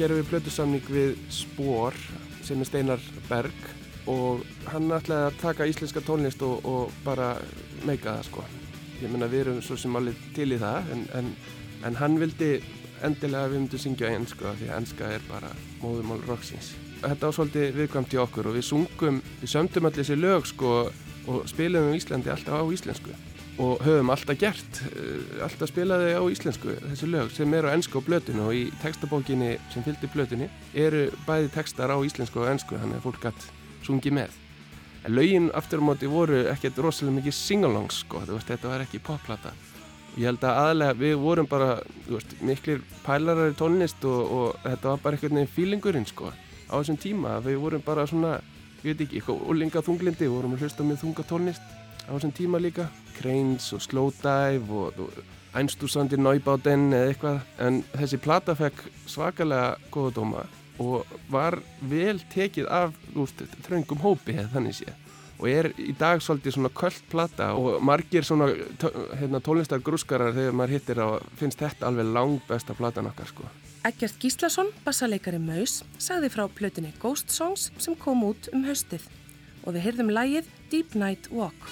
gerum við plötusamning við Spór sem er Steinar Berg og hann ætlaði að taka íslenska tónlist og, og bara meika það sko. Ég menna við erum svo sem alveg til í það en, en, en hann vildi endilega að við myndum syngja ennsku því að ennska er bara móðumál roxins. Þetta svolítið viðkvæmt í okkur og við sungum, við sömdum allir þessi lög sko og spilum um Íslandi alltaf á íslensku og höfum alltaf gert, eh, alltaf spilaði á íslensku þessi lög sem eru á ennsku á blötinu og í textabókinni sem fylgdi blötinu eru bæði textar á íslensku og ennsku þannig að fólk gætt sungi með. En lögin aftur á móti voru ekkert rosalega mikið singalongs sko, veist, þetta var ekki popplata. Ég held að aðlega við vorum bara, veist, miklir pælarar í tónlist og, og þetta var bara einhvern veginn fílingurinn sko á þessum tíma. Við vorum bara svona, ég veit ekki, eitthvað úlinga þunglindi, við vorum að hlusta með þunga tónlist á þessum tíma líka. Cranes og Slowdive og, og Einstúsandi Neubáden eða eitthvað. En þessi plata fekk svakalega góða dóma og var vel tekið af úst, þröngum hópi eða þannig séð og er í dag svolítið svona kvöld plata og margir svona hérna, tónlistar grúskarar þegar maður hittir á finnst þetta alveg langt besta platan okkar sko. Egert Gíslason, bassaleikari Maus, sagði frá plötunni Ghost Songs sem kom út um haustið og við heyrðum lægið Deep Night Walk.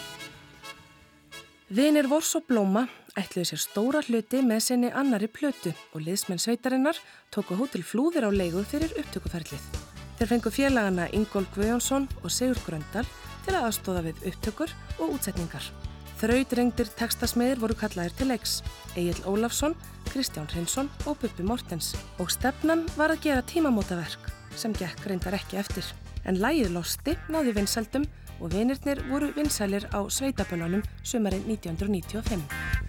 Vinir Vors og Blóma ætluði sér stóra hluti með sinni annari plötu og liðsmenn sveitarinnar tóku hótel flúðir á leigu fyrir upptökuferlið. Þeir fengu félagana Ingól Guðjónsson og Sigur Gröndal til að aðstóða við upptökur og útsetningar. Þraudrengdir tekstasmiðir voru kallaðir til leiks, Egil Ólafsson, Kristján Hrinsson og Bubbi Mortens og stefnan var að gera tímamótaverk sem gekk reyndar ekki eftir. En lægið losti náði vinsældum og vinirnir voru vinsælir á sveitabölanum sumarinn 1995.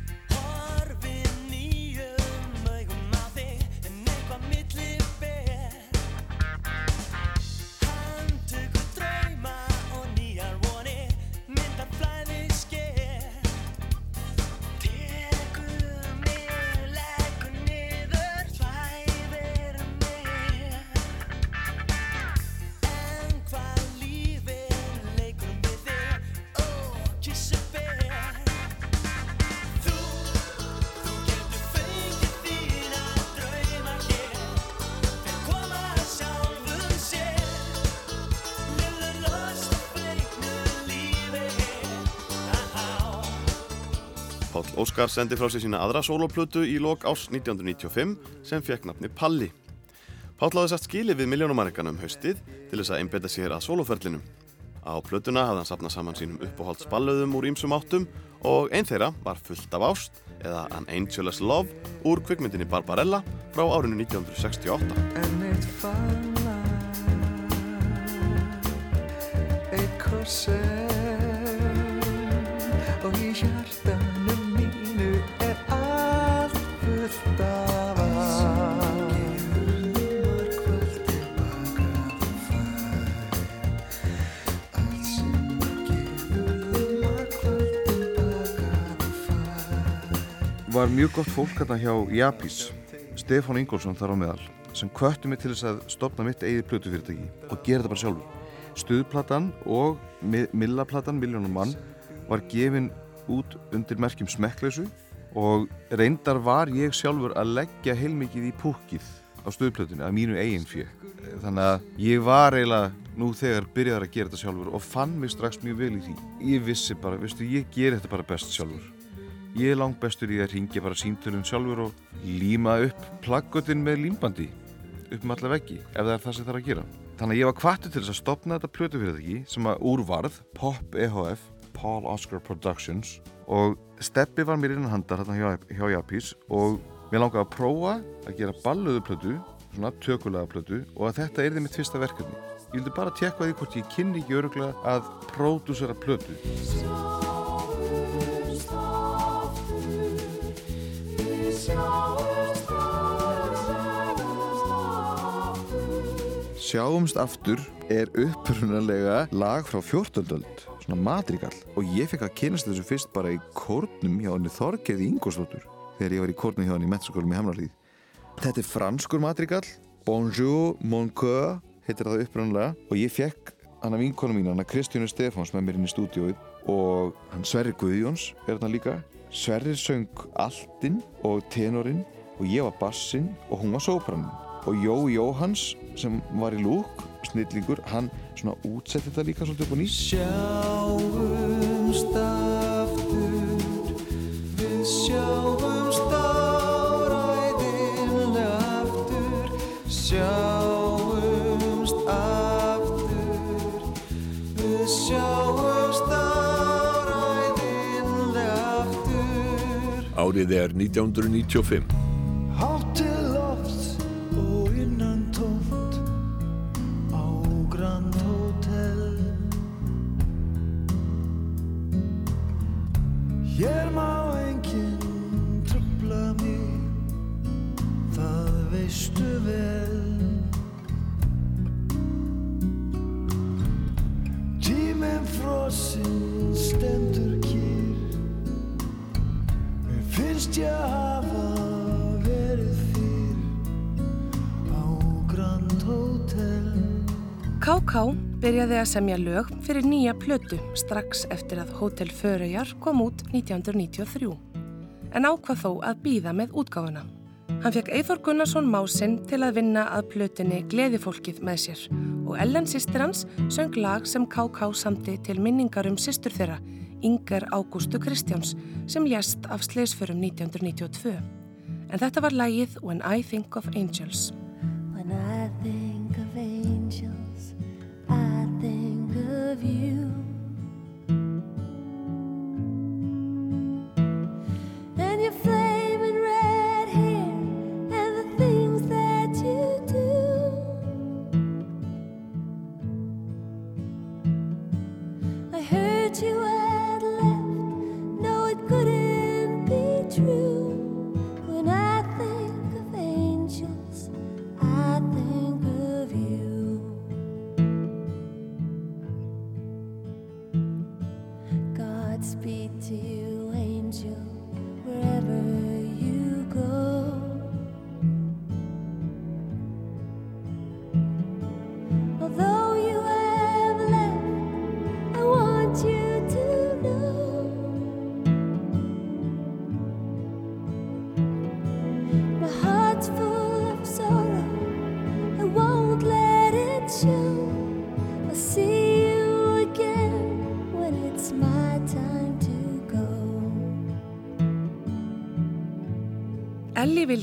Óskar sendi frá sig sína aðra soloplötu í lok árs 1995 sem fekk nafni Palli. Páll hafði satt skili við miljónumarrikan um haustið til þess að einbeta sér að soloferlinum. Á plötuna hafði hann sapnað saman sínum uppáhalds ballöðum úr ímsum áttum og einn þeirra var fullt af ást eða An Angel's Love úr kvikmyndinni Barbarella frá árinu 1968. tilbaka var mjög gott fólk hérna hjá Japis Stefán Ingólfsson þar á meðal sem kvöttu mig til þess að stopna mitt eigið plötufyrirtæki og gera þetta bara sjálfur. Stuðplatan og Millaplatan, Miljónum mann var gefin út undir merkjum smekkleysu og reyndar var ég sjálfur að leggja heilmikið í púkið á stöðplötunni að mínu eigin fjö þannig að ég var eiginlega nú þegar byrjaði að gera þetta sjálfur og fann mig strax mjög vel í því. Ég vissi bara, veistu, ég ger þetta bara best sjálfur. Ég er langt bestur í að ringja bara símtölun sjálfur og líma upp plaggötin með límbandi upp með alla veggi ef það er það sem það er að gera. Þannig að ég var kvartu til þess að stopna þetta plötufyrirtæki sem að úrvarð Pop EHF Paul Oscar Productions og Steppi var mér innan handar hérna hjá, hjá Japis og mér langaði að prófa að gera balluðu plötu, svona tökulega plötu og að þetta er því mitt fyrsta verkefni. Ég vildi bara tekka því hvort ég kynni ekki öruglega að pródúsera plötu. Sjáumst aftur er upprunalega lag frá 14. svona madrigall og ég fekk að kynast þessu fyrst bara í kórnum hjá henni Þorgeði Ingolsdóttur þegar ég var í kórnum hjá henni í Metskólum í Hamlarlíð Þetta er franskur madrigall Bonjour, mon coeur heitir það upprunalega. Og ég fekk hann af vinkonu mín, hann að Kristjánu Stefáns með mér inn í stúdióið og hann Sverri Guðjóns er þarna líka. Sverri söng altinn og tenorinn og ég var bassinn og hún var sópranin. Og Jó Jóhans sem var í lúk snillingur, hann svona útsetti þetta líka svolítið upp og nýtt. Sjáumst aftur Við sjáumst áræðinlega aftur. Sjáumst aftur Við sjáumst áræðinlega aftur. Árið er 1995. byrjaði að semja lög fyrir nýja plötu strax eftir að Hotel Föröjar kom út 1993. En ákvað þó að býða með útgáfuna. Hann fekk Eithor Gunnarsson Másinn til að vinna að plötunni Gleðifólkið með sér og Ellen sýstir hans söng lag sem K.K. samti til minningar um sýstur þeirra, Inger Ágústu Kristjáns, sem lést af sleisförum 1992. En þetta var lagið When I Think of Angels. Of you.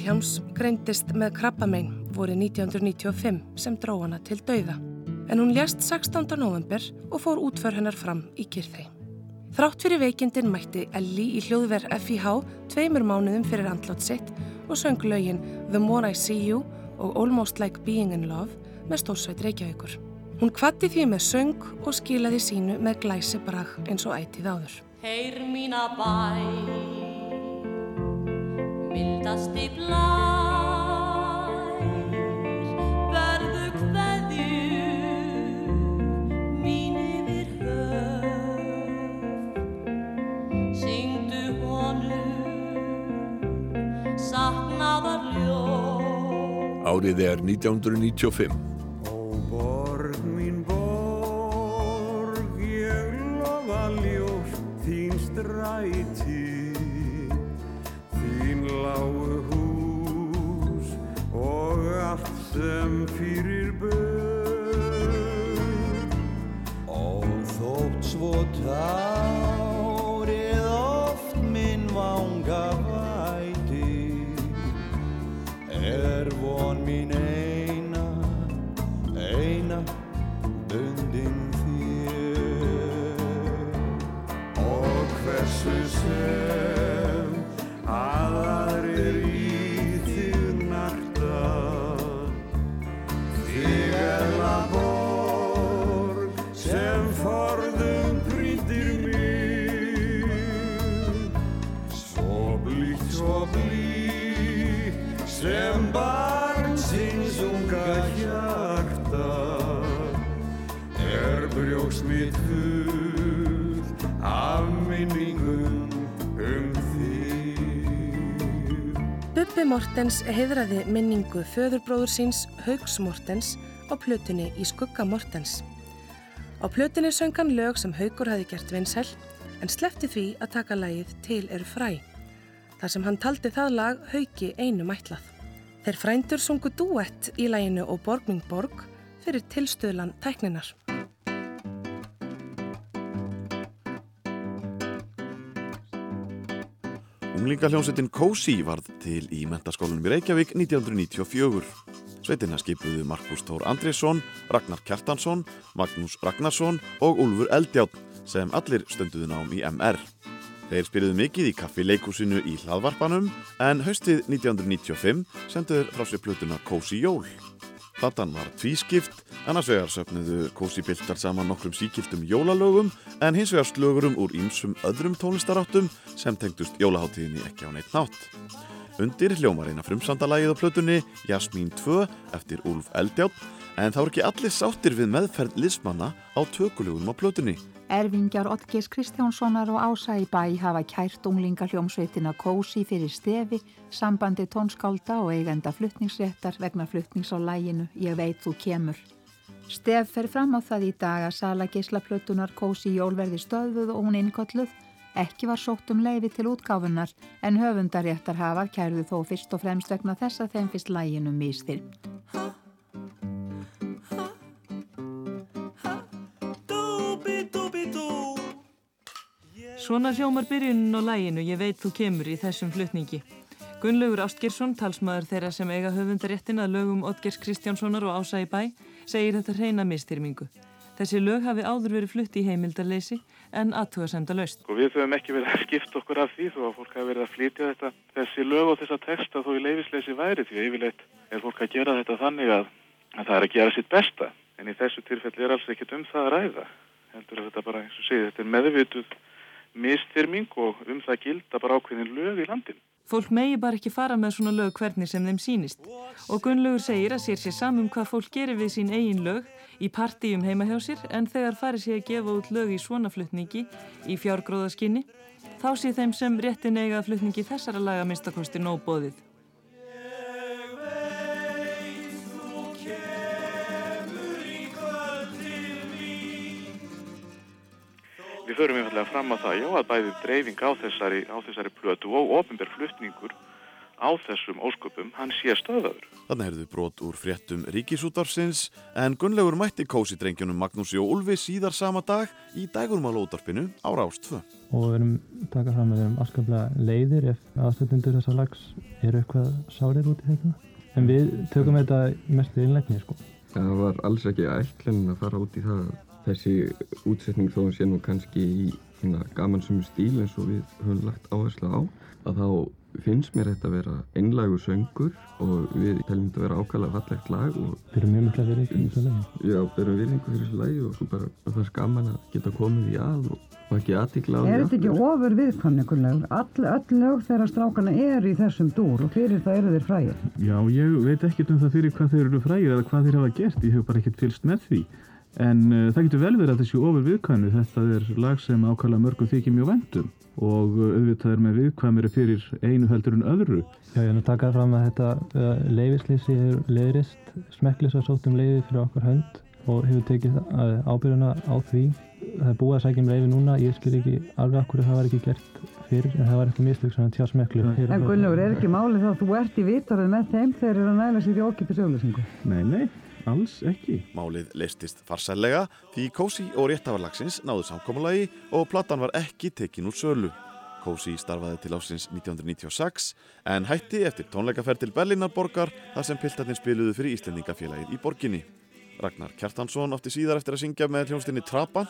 Viljáms greindist með krabbamein vorið 1995 sem dró hana til dauða. En hún lést 16. november og fór útför hennar fram í kyrþei. Þrátt fyrir veikindin mætti Ellie í hljóðverð FIH tveimur mánuðum fyrir andlátt sitt og söng lögin The More I See You og Almost Like Being in Love með stórsveit Reykjavíkur. Hún kvatti því með söng og skilaði sínu með glæsi brag eins og ætið áður. Heyr mína bæ Mildasti blær Verðu kveðju Mín yfir höf Syngdu honum Saknaðar ljóð Árið er 1995. allt Mortens heiðraði minningu föðurbróður síns Haugs Mortens á plötunni í skugga Mortens. Á plötunni söng hann lög sem Haugur hafi gert vinsæl en slefti því að taka lagið Til eru fræ. Þar sem hann taldi það lag Haugi einu mætlað. Þeir frændur sungu duett í laginu og Borgming Borg fyrir tilstöðlan tækninar. Unglingahljómsveitin Kósi varð til í mentaskólanum í Reykjavík 1994. Sveitina skipuðu Markus Tór Andriðsson, Ragnar Kjartansson, Magnús Ragnarsson og Úlfur Eldjátt sem allir stönduðu nám í MR. Þeir spiliðu mikið í kaffi leikúsinu í hlaðvarpanum en haustið 1995 senduður frá sér plötuna Kósi Jól. Platan var tvískipt, annars vegar söfnuðu Kósi Biltar saman nokkrum síkiltum jólalögum en hins vegar slögurum úr ýmsum öðrum tónlistaráttum sem tengdust jólaháttíðinni ekki á neitt nátt. Undir hljómar eina frumsandalagið á plötunni Jasmín 2 eftir Úlf Eldjátt en þá er ekki allir sáttir við meðferð liðsmanna á tökulegum á plötunni. Erfingjar Oddgeis Kristjánssonar og Ása í bæ hafa kært unglinga hljómsveitina Kósi fyrir stefi, sambandi tónskálda og eigenda fluttningsréttar vegna fluttnings á læginu Ég veit þú kemur. Stef fer fram á það í dag að sala geislaplötunar Kósi Jól verði stöðuð og hún innkolluð. Ekki var sótt um leiði til útgáfunar en höfundaréttar hafað kærðu þó fyrst og fremst vegna þess að þeim fyrst læginu mistyrmt. Svona hljómar byrjunin á læginu Ég veit þú kemur í þessum flutningi. Gunnlaugur Ástgeirsson, talsmaður þeirra sem eiga höfundaréttin að lögum Oddgeirs Kristjánssonar og Ása í bæ, segir þetta reyna mistyrmingu. Þessi lög hafi áður verið flutti í heimildarleysi en aðtuga semda laust. Og við höfum ekki verið að skipta okkur af því þó að fólk hafi verið að flytja þetta, þessi lög og þessa texta þó í leifisleysi væri því að yfirleitt er fólk að gera þetta þannig að, að það er að gera sitt besta. En í þessu tilfelli er alls ekkert um það að ræða. Heldur að þetta bara, eins og segið, þetta er meðvituð mistyrming og um það gilda bara ákveðin lög í landin. Fólk megi bara ekki fara með svona lög hvernig sem þeim sínist. Og Gunnlaugur segir að sér sér samum hvað fólk gerir við sín eigin lög í partíum heima hjá sér en þegar farið sér að gefa út lög í svona flutningi í fjárgróðaskinni þá sé þeim sem réttin eiga flutningi þessara laga minnstakosti nóbóðið. Við förum einfallega fram að það, já, að bæði dreifing á þessari, á þessari plötu og ofinber flutningur á þessum ósköpum, hann sé stöðaður. Þannig erðu brot úr fréttum ríkisútvarfsins en Gunnlaugur mætti kósi drengjónum Magnúsi og Ulfi síðar sama dag í dægurmálóðarpinu á Rástfö. Og við erum taka fram að við erum afskaplega leiðir ef aðstöndundur þessa lags eru eitthvað sárir út í þetta. En við tökum þetta mest við innleikni, sko. Það var alls ekki ætlun að fara út í það þessi útsetning þó að sé nú kannski í gamansum stíl eins og við höfum lagt áherslu á að þá finnst mér þetta að vera einlagur söngur og við teljum þetta að vera ákvæmlega fallegt lag og Byrjum mjög mikla fyrir þessu lagi Já, byrjum virðingu fyrir þessu lagi og svo bara það er skaman að geta komið í að og ekki aðtíkla á því Er þetta ekki ofur viðkvæmningulegur? All, öll lög þeirra strákana er í þessum dúr og fyrir það eru þeir frægir. Já, ég veit ekkert um það fyrir hvað þeir eru frægir eða hvað þeir hafa gert, ég hef bara ekkert fylst með því En uh, það getur vel verið að þessu ofur viðkvæmni, þetta er lag sem ákvæmlega mörgum þykir mjög vendum og uh, auðvitað er með viðkvæmiri fyrir einu heldur en öðru. Já, ég er nú takað fram að þetta uh, leifislýsi er leiðrist, smekklis að sótum leiði fyrir okkar hönd og hefur tekið ábyrjuna á því. Það er búið að sækja um leiði núna, ég skil ekki alveg akkur það var ekki gert fyrir en það var eitthvað mislug sem tjá smekklu. En Gunnlaugur, er ekki málið þá að þú ert í vitarið með þeim þegar Alls ekki. Málið leistist farsællega því Kósi og réttafarlagsins náðu samkómulagi og platan var ekki tekin úr sölu. Kósi starfaði til ásins 1996 en hætti eftir tónleikaferð til Berlínarborgar þar sem piltatinn spiluðu fyrir Íslendingafélagið í borginni. Ragnar Kjartansson átti síðar eftir að syngja með hljónstinni Trappa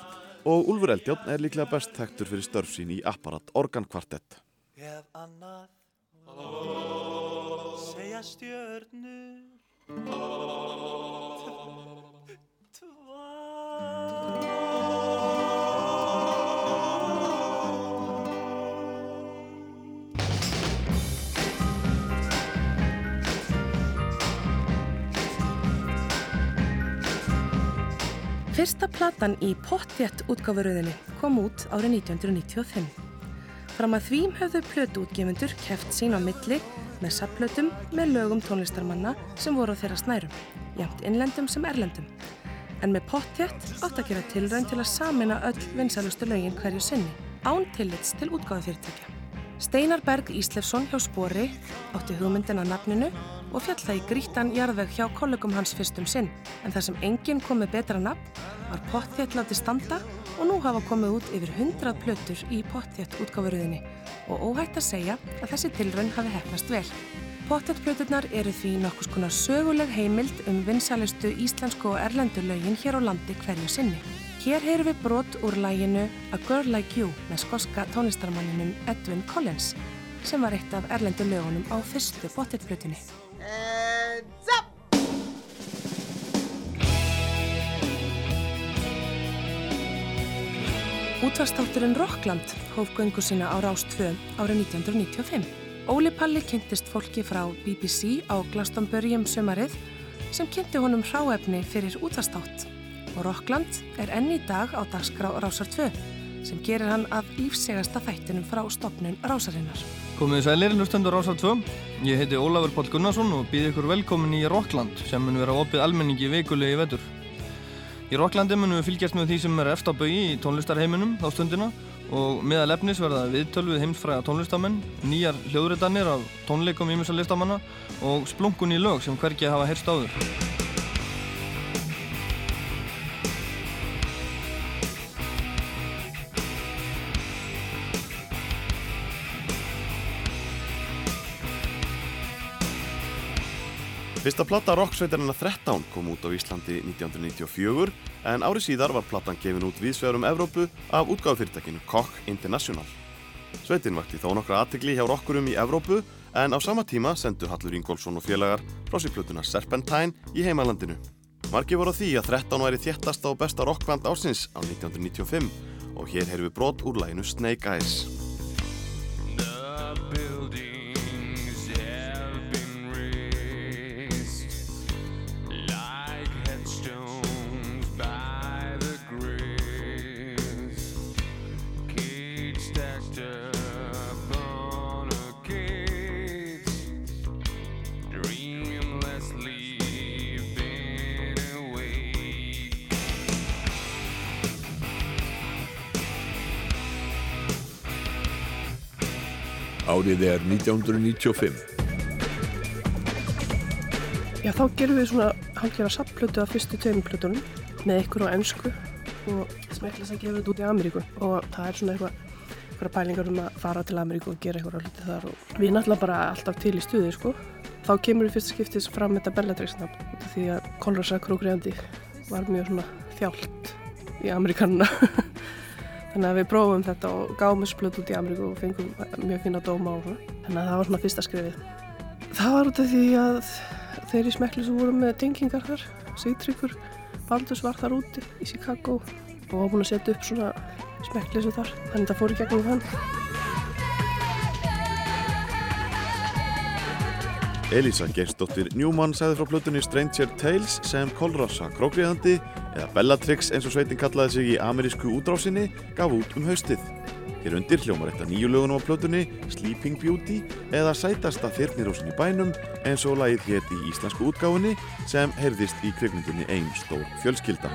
og Úlfur Eldjón er líklega best tektur fyrir störf sín í Apparat Organkvartett. Ef annað segja stjörnur Fyrsta platan í Pottjett útgáfuröðinni kom út árið 1995. Fram að þvím höfðu plötuútgefundur keft sín á milli með sapplötum með lögum tónlistarmanna sem voru á þeirra snærum, jæmt innlendum sem erlendum. En með Pottjett átt að gera tilraun til að samina öll vinsalustu lögin hverju sinni, án tillits til útgáðufyrirtækja. Steinar Berg Íslefsson hjá Spori átti hugmyndin að nafninu og fjall það í grítan jarðveg hjá kollegum hans fyrstum sinn. En það sem enginn kom með betra nafn var Pottjett láti standa og nú hafa komið út yfir 100 plötur í Pottjett útgáfuröðinni og óhætt að segja að þessi tilraun hafi hefnast vel. Pottjett plöturnar eru því nokkus konar söguleg heimild um vinsalistu íslensku og erlendu lögin hér á landi hverju sinni. Hér heyrum við brot úr læginu A Girl Like You með skoska tónlistarmanninum Edwin Collins sem var eitt af erlendu lögunum á fyrstu up! Útvastátturinn Rockland hóf göngu sína á Rás 2 árið 1995. Óli Palli kynntist fólki frá BBC á Glastonbury um sömarið sem kynnti honum hráefni fyrir útastátt og Rockland er enn í dag á dagskrá Rásar 2 sem gerir hann að lífsegasta þættinum frá stopnun Rásarinnar. Komið sælir, hlustendur Rásar 2. Ég heiti Ólafur Pál Gunnarsson og býð ykkur velkomin í Rockland sem mun vera opið almenningi vikulegi vetur. Í Rocklandi munum við fylgjast með því sem er eftir á bögi í tónlistarheiminum þá stundina og meðal efnis verða viðtöl við heimsfræða tónlistamenn, nýjar hljóðritanir af tónleikum ímjömsa listamanna og splunkun í lög sem hvergi hafa heyrst áður. Fyrsta platta rocksveitarina 13 kom út á Íslandi 1994 en ári síðar var plattan gefin út viðsvegar um Evrópu af útgáðufyrirtækinu Koch International. Sveitin vakti þó nokkra aðtegli hjá rockurum í Evrópu en á sama tíma sendu Hallur Ingólfsson og félagar frá sér plötuna Serpentine í heimalandinu. Marki voru því að 13 væri þéttasta og besta rockband ásins á 1995 og hér heyrðum við brot úr læginu Snake Eyes. Árið er 1995. Já, þá gerum við svona hálfgerða sapplötu af fyrstu tveimur plötunum með ykkur á ennsku og smekla sem gefur þetta út í Ameríku og það er svona eitthvað eitthvað pælingar um að fara til Ameríku og gera eitthvað hluti þar og við erum náttúrulega bara alltaf til í stuði sko. Þá kemur við fyrst skiptis fram þetta Bellatrix-nafn út af því að Kolrasa Krókriðandi var mjög svona þjált í Ameríkanuna þannig að við prófum þetta og gáum þessu plötu út í Ameríku og fengum mjög fína dóma og svona. Þannig að það var svona fyrsta skrifið Það var út af því að þeir í smekli sem voru með tengingar þar, Sigtryggur, Baldurs var þar úti í Chicago og var búin að setja upp svona smekli sem þar, þannig að það fór í gegnum þann. Elisa Geirsdóttir Newman sagði frá plötunni Stranger Tales sem Kolrasa Krókriðandi eða Bellatrix eins og sveitin kallaði sig í amerísku útrásinni gaf út um haustið. Hér undir hljómar eitt af nýju lögunum á plötunni Sleeping Beauty eða sætasta þyrnirósin í bænum eins og lagið hétt í íslensku útgáfunni sem heyrðist í kvikmyndinni Einn stór fjölskylda.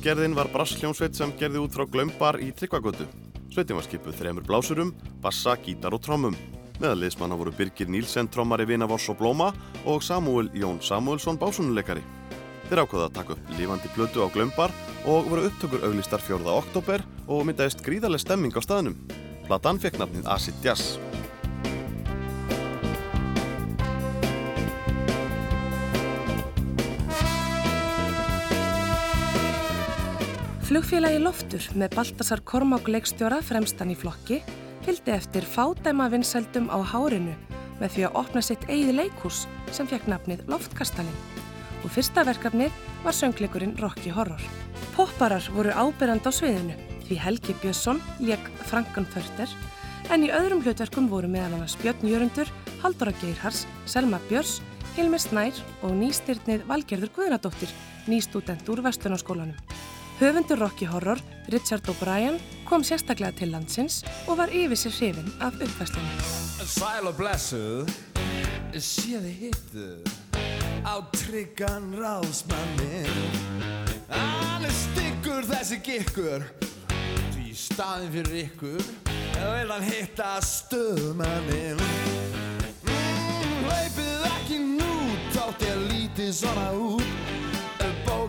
Selgættisgerðin var brassljónsveit sem gerði út frá Glömbar í Tryggvagötu. Sveitin var skipuð þremur blásurum, bassa, gítar og trommum. Meðal liðsmanna voru Birgir Nílsen, trommari Vinavoss og Blóma og Samuel Jón Samuelsson, básunuleikari. Þeir ákvaða að taka upp lifandi plötu á Glömbar og voru upptökur auglistar 4. oktober og myndaðist gríðarlega stemming á staðnum. Platan fekk nafnið Acid Jazz. Flugfélagi Loftur með Baltasar Kormák leikstjóra fremstan í flokki fylgdi eftir fádæma vinsældum á hárinu með því að opna sitt eigið leikús sem fekk nafnið Loftkastalinn og fyrsta verkefnið var söngleikurinn Rocky Horror. Popparar voru ábyrjand á sviðinu því Helgi Björnsson leik Frankan Förter en í öðrum hlutverkum voru meðal annars Björn Jörundur, Halldóra Geirhars, Selma Björns, Hilmi Snær og nýstyrnið Valgerður Guðnadóttir, nýstúdent úr Vestlunarskólanum. Höfundur Rocky Horror, Richard O'Brien, kom sérstaklega til landsins og var yfir sér hrifin af uppfæstunum. Sæl og blessuð, sé þið hittu á tryggan ráðsmannin. Er styggur þessi gikkur, því staðin fyrir ykkur vil hann hitta stöðmanninn mm, Hlaupið ekki nú, þátt ég lítið svona út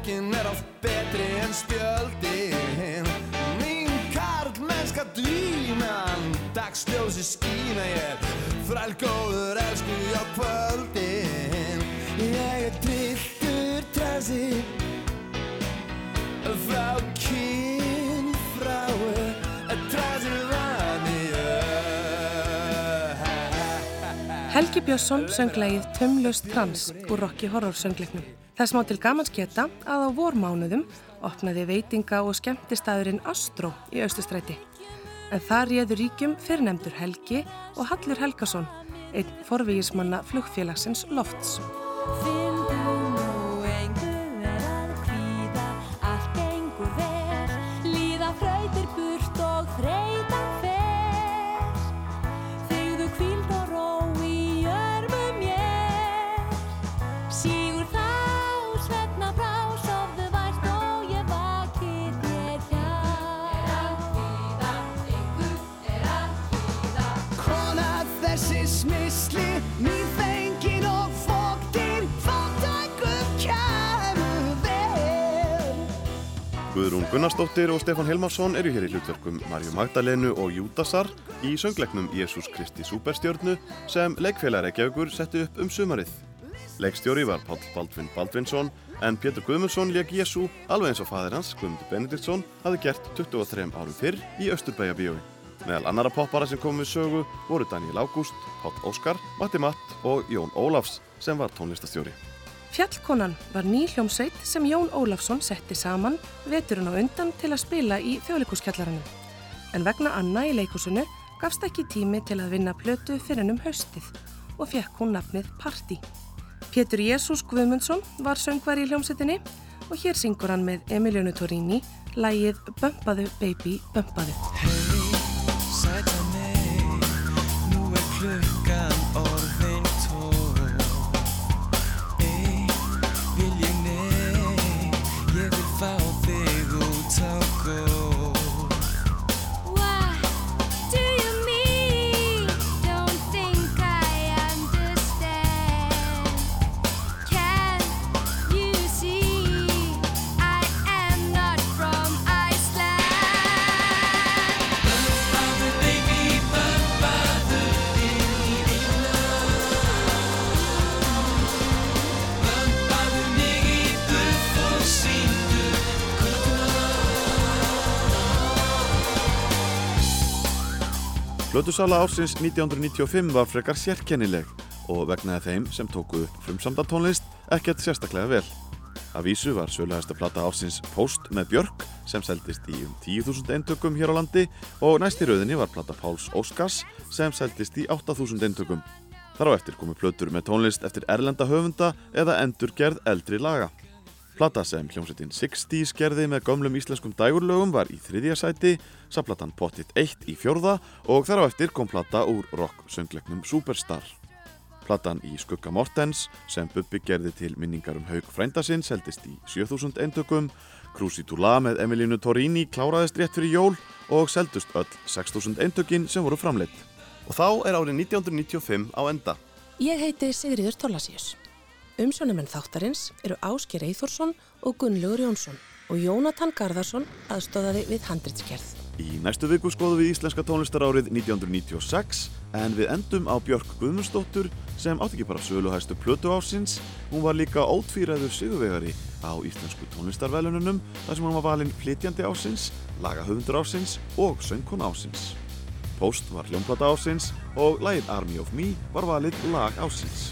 Bókin er oft betri en spjöldin. Mín karlmennska dýnan Dagsljósi skína ég. Frælgóður elsku á kvöldin. Ég er trilltur transi Frá kyn frá Transilvaníu Helgi Björnsson söng lagið Tömlaust trans úr Rocky Horror söngleiknum. Þess má til gamans geta að á vormánuðum opnaði veitinga og skemmtistæðurinn Astro í Östustræti. En þar réður ríkjum fyrrnemdur Helgi og Hallur Helgason, einn forvígismanna flugfélagsins Lofts. Guðrún Gunnarsdóttir og Stefán Helmarsson eru hér í hlutverkum Marju Magdalenu og Júdasar í söngleiknum Jésús Kristi Súperstjörnu sem leikfélag Reykjavíkur setti upp um sumarið. Leikstjóri var Páll Baldvin Baldvinsson en Pétur Guðmundsson leik Jésú alveg eins og fadir hans, Guðmundur Benediktsson, hafði gert 23 árum fyrr í Östurbæja bíói. Meðal annara poppara sem kom við sögu voru Daniel Ágúst, Páll Óskar, Matti Matt og Jón Ólafs sem var tónlistastjóri. Fjallkonan var ný hljómsveit sem Jón Ólafsson setti saman veturinn á undan til að spila í þjóðleikuskjallaranum. En vegna Anna í leikúsinu gafst ekki tími til að vinna plötu fyrir um haustið og fekk hún nafnið Party. Pétur Jésús Guðmundsson var söngvar í hljómsveitinni og hér syngur hann með Emilionu Torini lægið Bömpaðu baby bömpaðu. Sæta mig, nú er klukkan Plötusala ársins 1995 var frekar sérkennileg og vegnaði þeim sem tóku upp frumsamda tónlist ekkert sérstaklega vel. Að vísu var söluhæsta plata ársins Post með Björk sem seldist í um 10.000 eintökum hér á landi og næst í rauðinni var plata Páls Óskars sem seldist í 8.000 eintökum. Þar á eftir komu plötur með tónlist eftir erlenda höfunda eða endurgerð eldri laga. Plata sem hljómsveitin 60's gerði með gömlum íslenskum dægurlögum var í þriðja sæti, saplatan Pottit 1 í fjórða og þar á eftir kom plata úr rock-söngleiknum Superstar. Platan í Skugga Mortens sem Bubbi gerði til minningar um haug frændasinn seldist í 7000 eintökum, Cruci Tula með Emilínu Torini kláraðist rétt fyrir jól og seldust öll 6000 eintökin sem voru framleitt. Og þá er árið 1995 á enda. Ég heiti Sigriður Torlasíus. Umsjónumenn þáttarins eru Ásker Eithórsson og Gunnlaugur Jónsson og Jónatan Garðarsson aðstóðaði við handritskerð. Í næstu viku skoðum við íslenska tónlistarárið 1996 en við endum á Björk Guðmundsdóttur sem átt ekki bara söluhæstu plötu ásins, hún var líka ótvíræður sigurvegari á íslensku tónlistarvelununum þar sem hún var valinn flytjandi ásins, lagahöfundur ásins og söngkona ásins. Post var hljómplata ásins og lagið Army of Me var valið lag ásins.